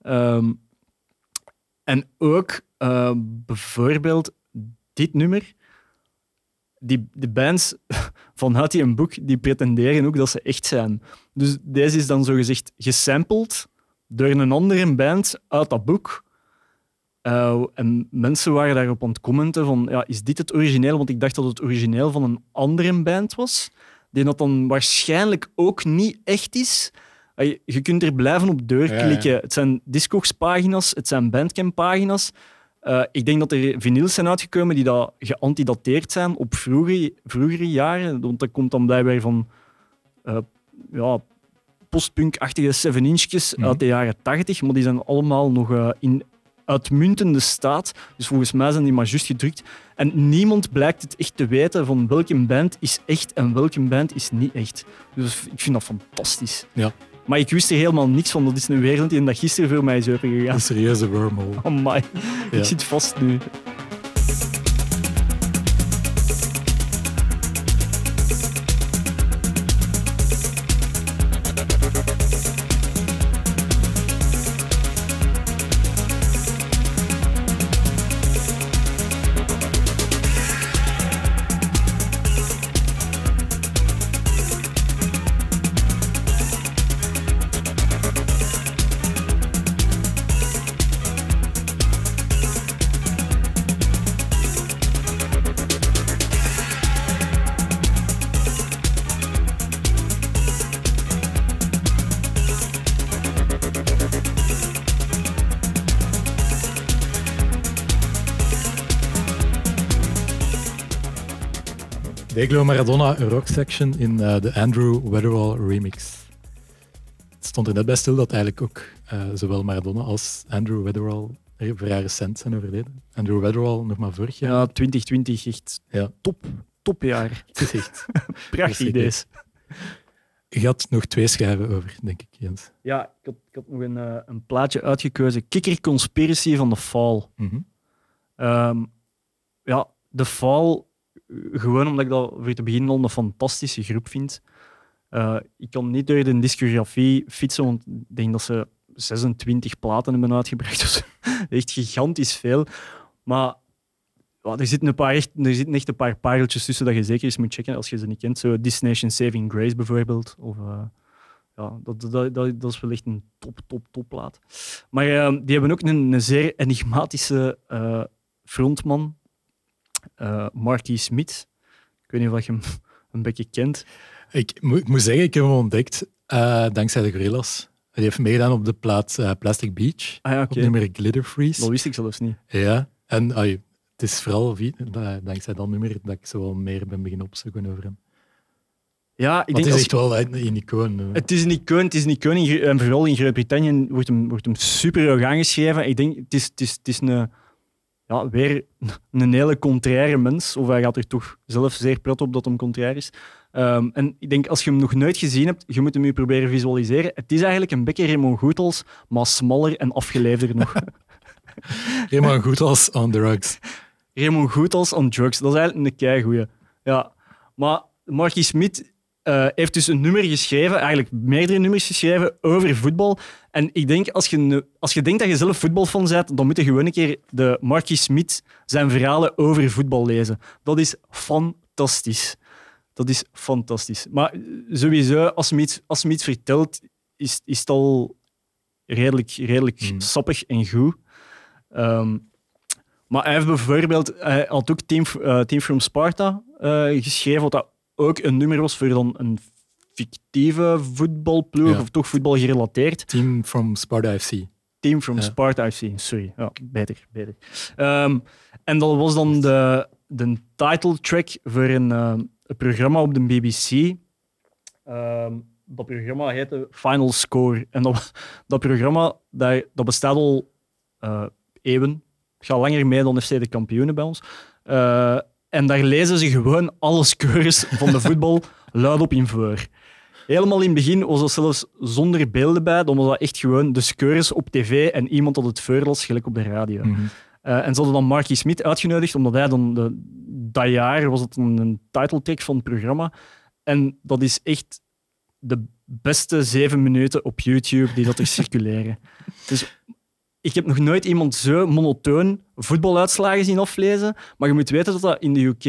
Ehm, en ook eh, bijvoorbeeld dit nummer. Die, de bands vanuit die een boek die pretenderen ook dat ze echt zijn. Dus deze is dan zogezegd gesampled door een andere band uit dat boek. Eh, en mensen waren daarop aan het commenten van, ja, is dit het origineel? Want ik dacht dat het origineel van een andere band was, die dat dan waarschijnlijk ook niet echt is. Je kunt er blijven op deur Ja, ja. klikken. Het zijn Discogs-pagina's, het zijn Bandcamp-pagina's. Eh, ik denk dat er vinyls zijn uitgekomen die dat geantidateerd zijn op vroegere, vroegere jaren. Want dat komt dan blijkbaar van eh, ja, postpunk-achtige 7-inchjes Mhm. uit de jaren 80, maar die zijn allemaal nog eh, in uitmuntende staat. Dus volgens mij zijn die maar juist gedrukt. En niemand blijkt het echt te weten van welke band is echt en welke band is niet echt. Dus ik vind dat fantastisch. Ja. Maar ik wist er helemaal niks van. Dat is een wereld die dat gisteren voor mij is opengegaan. Een serieuze wormhole. Amai, Ja. ik zit vast nu. Diego Maradona een rock section in eh, de Andrew Weatherall remix. Het stond er net bij stil dat eigenlijk ook eh, zowel Maradona als Andrew Weatherall er vrij recent zijn overleden. Andrew Weatherall nog maar vorig jaar. Ja, 2020, echt Ja. top, topjaar. Het is echt. Prachtig deze. Je had nog twee schijven over, denk ik, Jens. Ja, ik had, ik had nog een, eh, een plaatje uitgekozen. Kikker Conspiracy van The Fall. Mhm. Ehm, ja, The Fall, eh, gewoon omdat ik dat voor te beginnen al een fantastische groep vind. Eh, ik kan niet door de discografie fietsen, want ik denk dat ze 26 platen hebben uitgebracht. Dus echt gigantisch veel. Maar er, zitten een paar echt, er zitten echt een paar pareltjes tussen dat je zeker eens moet checken als je ze niet kent. Zo Destination Saving Grace bijvoorbeeld. Of, eh, ja, dat, dat, dat, is wel echt een top, top, top plaat. Maar eh, die hebben ook een, een zeer enigmatische frontman, eh Marky Smith. Ik weet niet of je hem een beetje kent. Ik, moet- ik moet zeggen, ik heb hem ontdekt eh, dankzij de Gorillas. Die heeft meegedaan op de plaat eh, Plastic Beach. Ah ja, Op nummer Glitter Freeze. Dat wist ik zelfs niet. Ja, en ai, het is vooral dankzij dat nummer dat ik zo wel meer ben beginnen opzoeken over hem. Ja, ik Maar denk het is echt wel een, een icoon. Het is een icoon, het is een icoon in, en vooral in Groot-Brittannië wordt hem, wordt hem super hoog aangeschreven. Ik denk, het is, het is, het is een, ja, weer een hele contraire mens. Of hij gaat er toch zelf zeer prat op dat hem contrair is. Ehm, en ik denk, als je hem nog nooit gezien hebt, je moet hem je proberen visualiseren. Het is eigenlijk een beetje Raymond Goethals, maar smaller en afgeleefder nog. Goed als On Rocks. Raymond Goethals on drugs. Dat is eigenlijk een keigoeie. Ja. Maar Marky Smith eh, heeft dus een nummer geschreven, eigenlijk meerdere nummers geschreven over voetbal. En ik denk, als je, als je denkt dat je zelf voetbalfan bent, dan moet je gewoon een keer de Marky Smith zijn verhalen over voetbal lezen. Dat is fantastisch. Dat is fantastisch. Maar sowieso, als hij iets, als hij iets vertelt, is, is het al redelijk, redelijk Hmm. sappig en goed. Ehm, maar hij heeft bijvoorbeeld, hij had ook Team, Team from Sparta eh, geschreven, wat dat ook een nummer was voor dan een fictieve voetbalploeg, Ja. of toch voetbal gerelateerd. Team from Sparta FC. Team from Ja. Sparta FC, sorry. Ja, beter, beter. Ehm, en dat was dan de, de title track voor een, eh, een programma op de BBC. Ehm, dat programma heette Final Score. En dat, dat programma dat, dat bestaat al eh, eeuwen. Het gaat langer mee dan FC de kampioenen bij ons. Eh, en daar lezen ze gewoon alle scores van de voetbal luidop in voor. Helemaal in het begin was dat zelfs zonder beelden bij. Dan was dat echt gewoon de scores op tv en iemand dat het voorlas, gelijk op de radio. Mhm. Eh, en ze hadden dan Marky Smith uitgenodigd, omdat hij dan de, dat jaar was het een, een title track van het programma. En dat is echt de beste zeven minuten op YouTube die dat er circuleren. Dus ik heb nog nooit iemand zo monotoon voetbaluitslagen zien aflezen. Maar je moet weten dat dat in de UK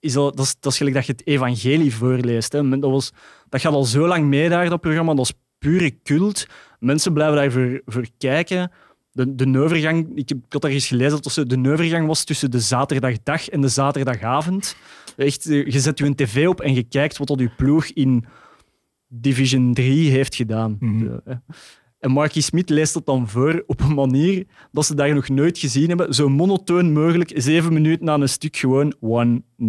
is dat, dat, is, dat is gelijk dat je het evangelie voorleest. Hè. Dat, was, dat gaat al zo lang mee daar, dat programma. Dat is pure cult. Mensen blijven daarvoor voor kijken. de, de overgang, ik, heb, ik had ergens gelezen dat de overgang was tussen de zaterdagdag en de zaterdagavond. Echt, eh, je zet je een tv op en je kijkt wat dat je ploeg in Division 3 heeft gedaan. Mhm. En Marky Smith leest dat dan voor op een manier dat ze daar nog nooit gezien hebben. Zo monotoon mogelijk, zeven minuten na een stuk gewoon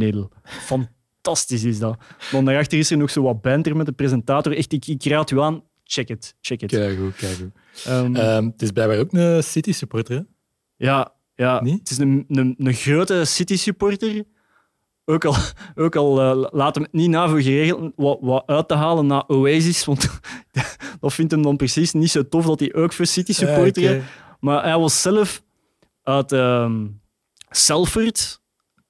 1-0. Fantastisch is dat. Dan daarachter is er nog zo wat banter met de presentator. Echt, ik, ik raad u aan, check het. Check het. Kijk goed, kijk goed. Ehm, Ehm, het is blijkbaar ook een City-supporter, hè? Ja, ja. Het is een, een, een grote City-supporter. Ook al, ook al eh, laat hem het niet na voor geregeld wat, wat uit te halen naar Oasis, want dat vindt hem dan precies niet zo tof dat hij ook voor City supporter. Maar hij was zelf uit ehm Salford.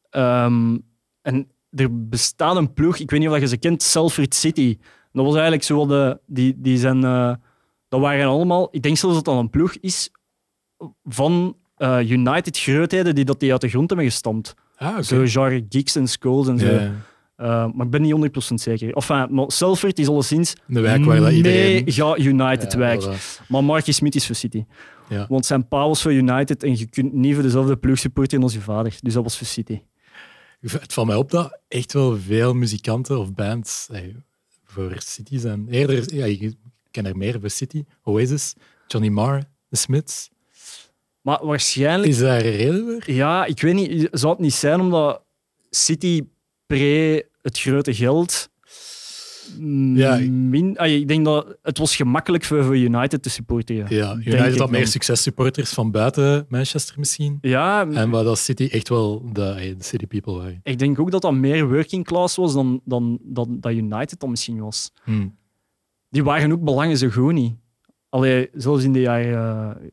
Ehm, en er bestaat een ploeg, ik weet niet of je ze kent, Salford City. Dat was eigenlijk zo de... Die, die zijn... eh, dat waren allemaal... Ik denk zelfs dat dat een ploeg is van eh, United grootheden die dat die uit de grond hebben gestampt. Ah. Zo genre Geeks en Skulls en zo. Eh, maar ik ben niet 100% zeker. Enfin, maar Salford is alleszins Een wijk waar dat iedereen... mega United Ja, wijk. voilà. Maar Marcus Smith is voor City. Ja. Want zijn pa was voor United en je kunt niet voor dezelfde ploeg supporteren als je vader. Dus dat was voor City. Het valt mij op dat echt wel veel muzikanten of bands eh, voor City zijn. Eerder, ja, ik ken er meer voor City. Oasis, Johnny Marr, The Smiths. Maar waarschijnlijk... Is daar een reden voor? Ja, ik weet niet. Zou het niet zijn omdat City pre het grote geld... mm, Ja, ik- min, ah, ik denk dat het was gemakkelijk voor, voor United te supporteren. Ja, United had meer successupporters van buiten Manchester misschien. Ja, En waar dat City echt wel de, de City people waren. ik denk ook dat dat meer working class was dan, dan, dan dat United dan misschien was. Hm. Die waren ook belangen zo goed niet. Allee, zelfs in de jaren eh,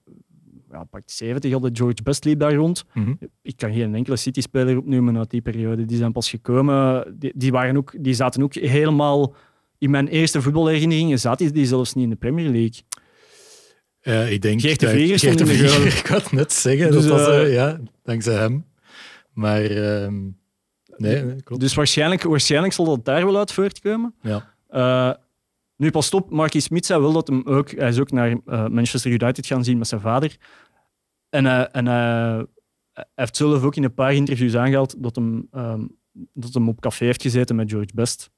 ja, pak 70 hadden George Best liep daar rond. Mhm. Ik kan geen enkele City-speler opnoemen uit die periode. Die zijn pas gekomen. Die, die, waren ook, die zaten ook helemaal... In mijn eerste voetbalherinneringen zaten die zelfs niet in de Premier League. Eh, ik denk... Geert de dat- Vlieger Geert de stond in de Vlieger, goal. Ik had net zeggen, Dus, dat was, eh, eh, ja, dankzij hem. Maar ehm, nee, nee, klopt. Dus waarschijnlijk, waarschijnlijk zal dat daar wel uit voortkomen. ja. Eh, nu pas op, Marquis Smit zei wel dat hem ook, hij is ook naar Manchester United gaan zien met zijn vader. En, eh, en eh, hij heeft zelf ook in een paar interviews aangehaald dat hem, ehm, dat hem op café heeft gezeten met George Best.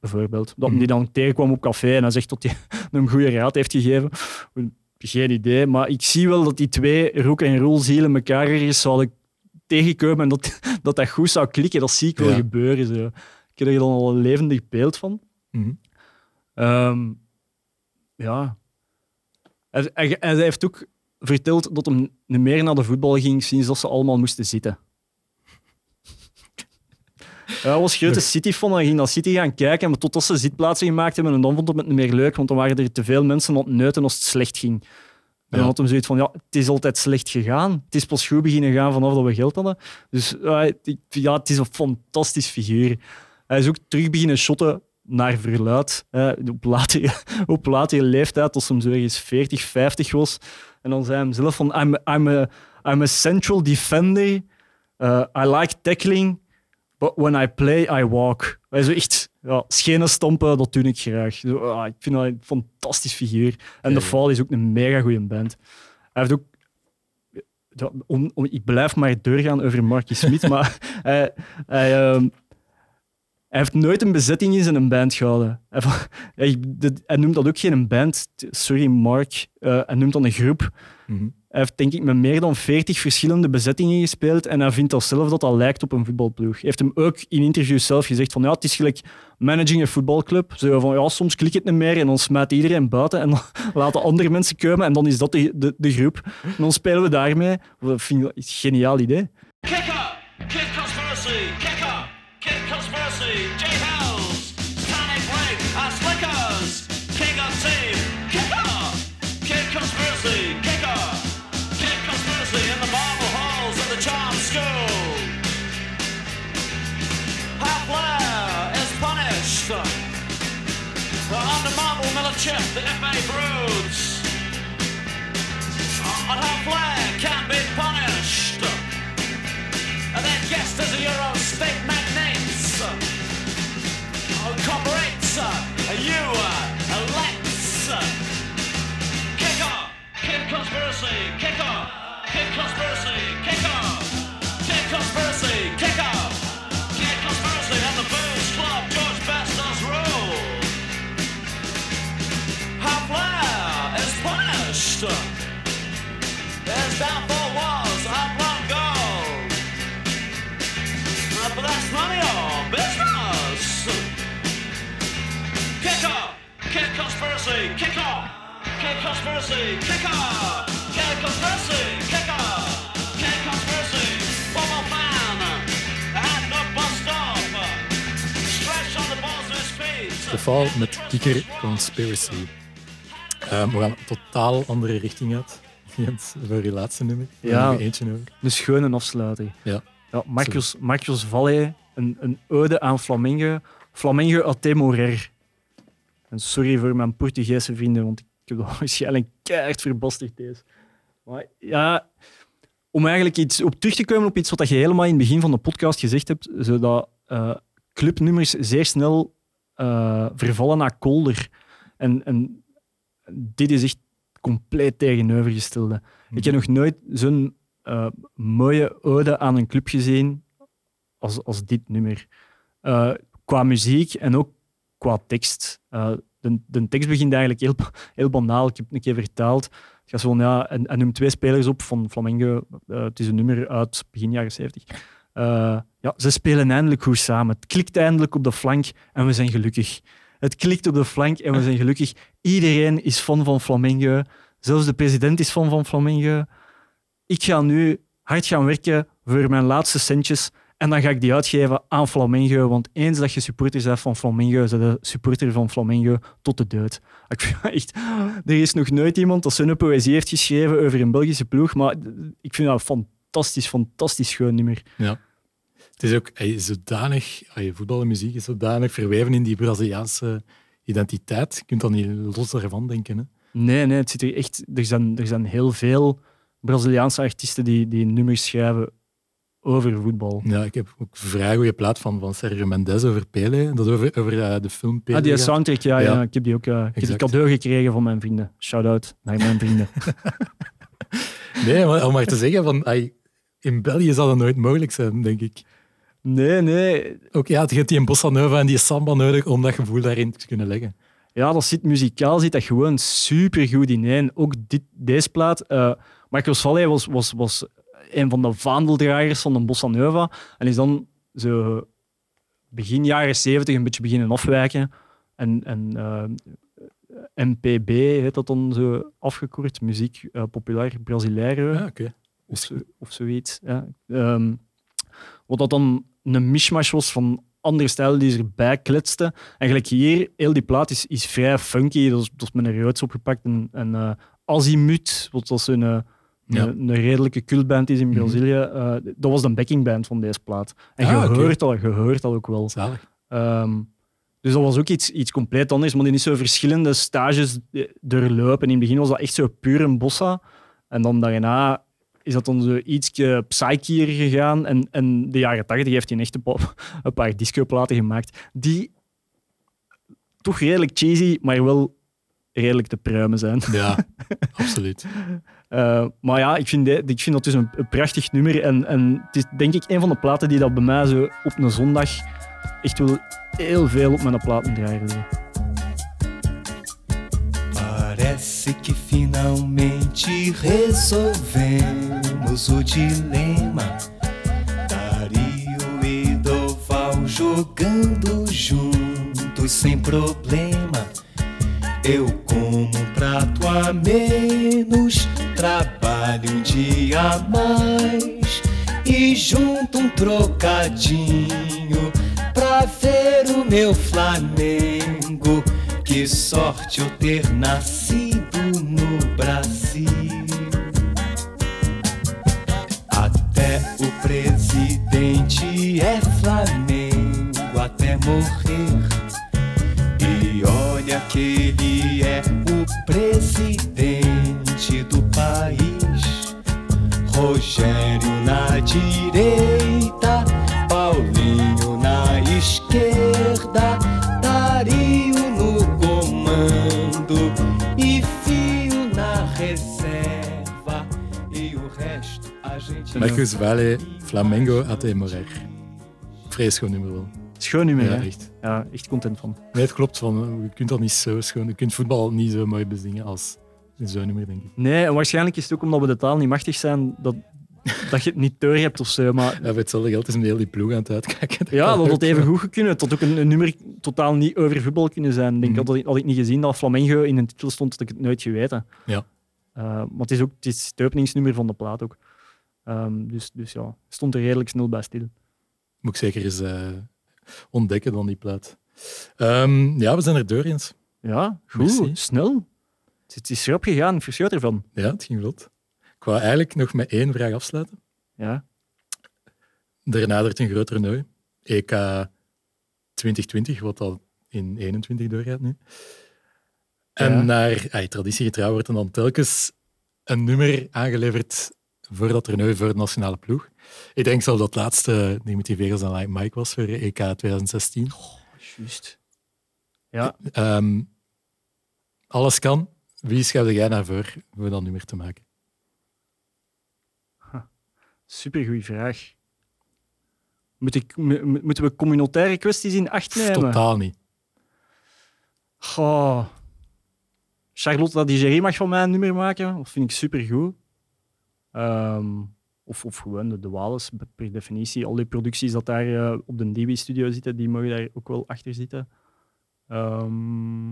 Bijvoorbeeld. Dat hem die dan tegenkwam op café en hij zegt dat hij hem een goede raad heeft gegeven. Geen idee, maar ik zie wel dat die twee rock en roll zielen elkaar ergens zouden tegenkomen en dat, dat dat goed zou klikken. Dat zie ik wel Ja. gebeuren. Zo. Ik heb er dan al een levendig beeld van. Mhm. Ehm, ja. Hij, hij, hij heeft ook verteld dat hem niet meer naar de voetbal ging sinds dat ze allemaal moesten zitten. Hij was grote City-fan en ging naar City gaan kijken, maar totdat ze zitplaatsen gemaakt hebben en dan vond hij het niet meer leuk, want dan waren er te veel mensen aan het neuten als het slecht ging. En dan had hem zoiets van, ja, het is altijd slecht gegaan. Het is pas goed beginnen gaan vanaf dat we geld hadden. Dus ja, het is een fantastisch figuur. Hij is ook terug beginnen shotten naar verluid. hè, op, latere, op latere leeftijd, als hij zo ergens 40, 50 was. En dan zei hij hem zelf van, I'm, I'm, a, I'm a central defender. Uh, I like tackling, but when I play, I walk. Hij zo echt, ja, schenen stampen, dat doe ik graag. Zo, ah, ik vind dat een fantastisch figuur. En Ja, The. Fall is ook een mega goede band. Hij heeft ook ja, om, om, ik blijf maar doorgaan over Marky Smith, maar hij, hij, ehm, hij heeft nooit een bezetting in zijn band gehouden. Hij, hij, noemt dat ook geen band. Sorry, Mark. Eh, hij noemt dat een groep. Mhm. Hij heeft denk ik met meer dan 40 verschillende bezettingen gespeeld en hij vindt dat zelf dat dat lijkt op een voetbalploeg. Hij heeft hem ook in interviews zelf gezegd van ja, het is gelijk managing een voetbalclub. Zo van ja, soms klikt het niet meer en dan smijt iedereen buiten en dan laten andere mensen komen en dan is dat de, de, de groep. En dan spelen we daarmee. Dat vind ik een geniaal idee. Kick up! Kid Conspiracy! Punished! Under marble Miller Chip, the FA broods! On Half Blair can be punished! And then guest as a Euro state magnates uh, corporates uh, you uh, elects uh, kick off kid conspiracy, kick off. Kid conspiracy, kick off. Kid conspiracy, kick off. De val met Kikker Conspiracy. Eh, we gaan een totaal andere richting uit. Jens, voor je laatste nummer. Ja. nog eentje over. Een schone afsluiting. Ja. Ja, Marcos, Marcos Valle, een, een ode aan Flamengo. Flamengo a te morer. En sorry voor mijn Portugese vrienden, want ik heb dat waarschijnlijk keihard verbasterd deze. Maar ja, om eigenlijk iets op terug te komen op iets wat je helemaal in het begin van de podcast gezegd hebt, zodat eh, clubnummers zeer snel eh, vervallen naar kolder. En, en dit is echt compleet tegenovergestelde. Ik heb nog nooit zo'n eh, mooie ode aan een club gezien als, als dit nummer. Eh, qua muziek en ook qua tekst. Eh, de, de tekst begint eigenlijk heel, heel banaal. Ik heb het een keer vertaald. Het gaat zo ja, en, en noemt twee spelers op van Flamengo. Het is een nummer uit begin jaren 70. Eh, ja, ze spelen eindelijk goed samen. Het klikt eindelijk op de flank en we zijn gelukkig. Het klikt op de flank en we zijn gelukkig. Iedereen is fan van Flamengo. Zelfs de president is fan van Flamengo. Ik ga nu hard gaan werken voor mijn laatste centjes en dan ga ik die uitgeven aan Flamengo. Want eens dat je supporter bent van Flamengo, ben je supporter van Flamengo tot de dood. Ik vind echt, er is nog nooit iemand dat zo'n poëzie heeft geschreven over een Belgische ploeg, maar ik vind dat een fantastisch, fantastisch schoon nummer. Ja. Het is ook hij is zodanig, voetbal en muziek is zodanig verweven in die Braziliaanse identiteit. Je kunt dan niet los daarvan denken. Hè? Nee, nee, het zit er echt... Er zijn, er zijn heel veel Braziliaanse artiesten die, die nummers schrijven over voetbal. Ja, ik heb ook een vrij goede plaat van, van Sergio Mendes over Pele. Dat over, over eh, de film Pele. Ah, die soundtrack, ja, ja. Ja. ik heb die ook eh, ik heb die cadeau gekregen van mijn vrienden. Shout-out naar mijn vrienden. Nee, maar om maar te zeggen, van, in België zal dat nooit mogelijk zijn, denk ik. Nee, nee. Ook ja, je hebt die bossa nova en die samba nodig om dat gevoel daarin te kunnen leggen. Ja, dat zit muzikaal zit dat gewoon super goed ineen. Ook dit, deze plaat. eh Marcos Valle was, was, was een van de vaandeldragers van de Bossa Nova. En is dan zo begin jaren 70 een beetje beginnen afwijken. En, en eh, MPB heet dat dan zo afgekort. Muziek eh, populair. Ja, oké. of, zo, of zoiets. Ja. Ehm, wat dat dan een mishmash was van andere stijlen die ze erbij kletsten. En gelijk hier, heel die plaat is, is vrij funky. Dat is, dat is met een roots opgepakt. En, en eh, Azimut, wat dat zo'n eh, Ja. een, een redelijke cultband is in Mhm. Brazilië, eh, dat was de backingband van deze plaat. En Ah, je, hoort je hoort dat ook wel. Ehm, dus dat was ook iets, iets compleet anders, maar die is zo verschillende stages doorlopen. In het begin was dat echt zo puur een bossa. En dan daarna is dat dan zo iets psychier gegaan. En, en de jaren tachtig heeft hij echt een paar, een paar discoplaten gemaakt die toch redelijk cheesy, maar wel redelijk te pruimen zijn. Ja, absoluut. Eh, maar ja, ik vind, de- ik vind dat dus een, een prachtig nummer. En, en het is denk ik een van de platen die dat bij mij zo op een zondag echt wel heel veel op mijn platendraaier liggen. Parece que finalmente resolvemos o dilema. Dario e Doval jogando juntos sem problema. Eu como um prato a menos, trabalho um dia a mais e junto um trocadinho pra ver o meu Flamengo. Que sorte eu ter nascido no Brasil. Até o presidente é Flamengo até morrer. E olha que ele é o presidente do país. Rogério na direita, Marcus Vale, Flamengo AT Morer. Vrees gewoon nummer wel. Schoon nummer, Ja, hè? echt. Ja, echt content van. Nee, het klopt. Van, je kunt dat niet zo schoon. Je kunt voetbal niet zo mooi bezingen als zo'n nummer, denk ik. Nee, en waarschijnlijk is het ook omdat we de taal niet machtig zijn dat, dat je het niet door hebt of zo. Maar Ja, voor hetzelfde geld is met heel die ploeg aan het uitkijken. ja, dat had even goed kunnen. Het had ook een, een nummer totaal niet over voetbal kunnen zijn. Denk, Mhm. had, ik, had ik niet gezien dat Flamengo in een titel stond, had ik het nooit geweten. Ja. Eh, maar het is ook het, is het openingsnummer van de plaat ook. Ehm, dus, dus ja, stond er redelijk snel bij stil. Moet ik zeker eens eh, ontdekken dan die plaat. Ehm, ja, we zijn er door eens. Ja, goed, Merci. snel. Het, is erop gegaan, ik verschoot ervan. Ja, het ging vlot. Ik wou eigenlijk nog met één vraag afsluiten. Ja. Er nadert een groot toernooi. EK 2020, wat al in 21 doorgaat nu. En Ja. naar ay, traditiegetrouw wordt er dan telkens een nummer aangeleverd voor dat toernooi, voor de nationale ploeg. Ik denk zelf dat het laatste Dimitri Vegas en Like Mike was voor EK 2016. Juist. Ja, Ehm, alles kan. Wie schrijf jij naar voor om dat nummer te maken? supergoeie vraag. Moet ik, mo- mo- moeten we communautaire kwesties in acht nemen? Totaal niet. Goh. Charlotte Digeri mag van mij een nummer maken. Dat vind ik supergoed. Ehm of, of gewoon de, de Wales, per definitie. Al die producties dat daar eh, op de DB-studio zitten, die mogen daar ook wel achter zitten. Ehm,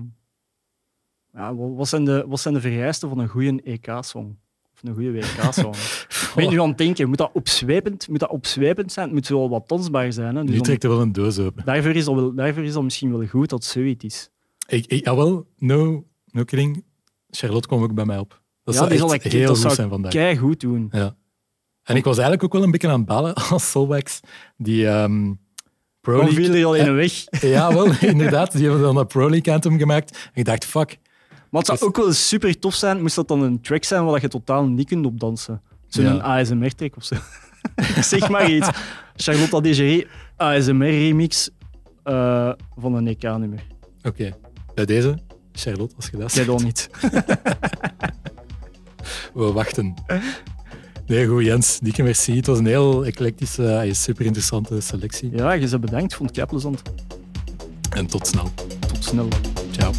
ja, wa- wat, zijn de, wat zijn de vereisten van een goede EK-song? Of een goede WK-song? Ik ben nu aan het denken, moet dat opzwepend, moet dat opzwepend zijn? Het moet wel wat dansbaar zijn. Hè? Dus Nu trekt er wel een doos open. daarvoor, is dat wel, daarvoor is dat misschien wel goed dat zoiets is. Ik, ik, jawel, no, no kidding. Charlotte kwam ook bij mij op. Dat Ja, zou die echt zal ik- heel dat goed zijn vandaag. Kei goed doen. Ja. En ik was eigenlijk ook wel een beetje aan het balen als Solwax. Die ehm Pro Dan League... viel er al in een weg. Ja, wel, inderdaad. Die hebben dan een Pro League anthem gemaakt. En ik dacht, fuck. Maar het zou Dus- ook wel super tof zijn, moest dat dan een track zijn waar je totaal niet kunt op dansen. Zo'n Ja. ASMR-track of zo. zeg maar iets. Charlotte Digeri, ASMR-remix eh, van een EK-nummer. Oké, bij deze, Charlotte, als je dat Jij dan niet. We wachten. Nee, goed, Jens. Dikke merci. Het was een heel eclectische, super interessante selectie. Ja, je ze bedankt. Vond ik het plezant. En tot snel. Tot snel. Ciao.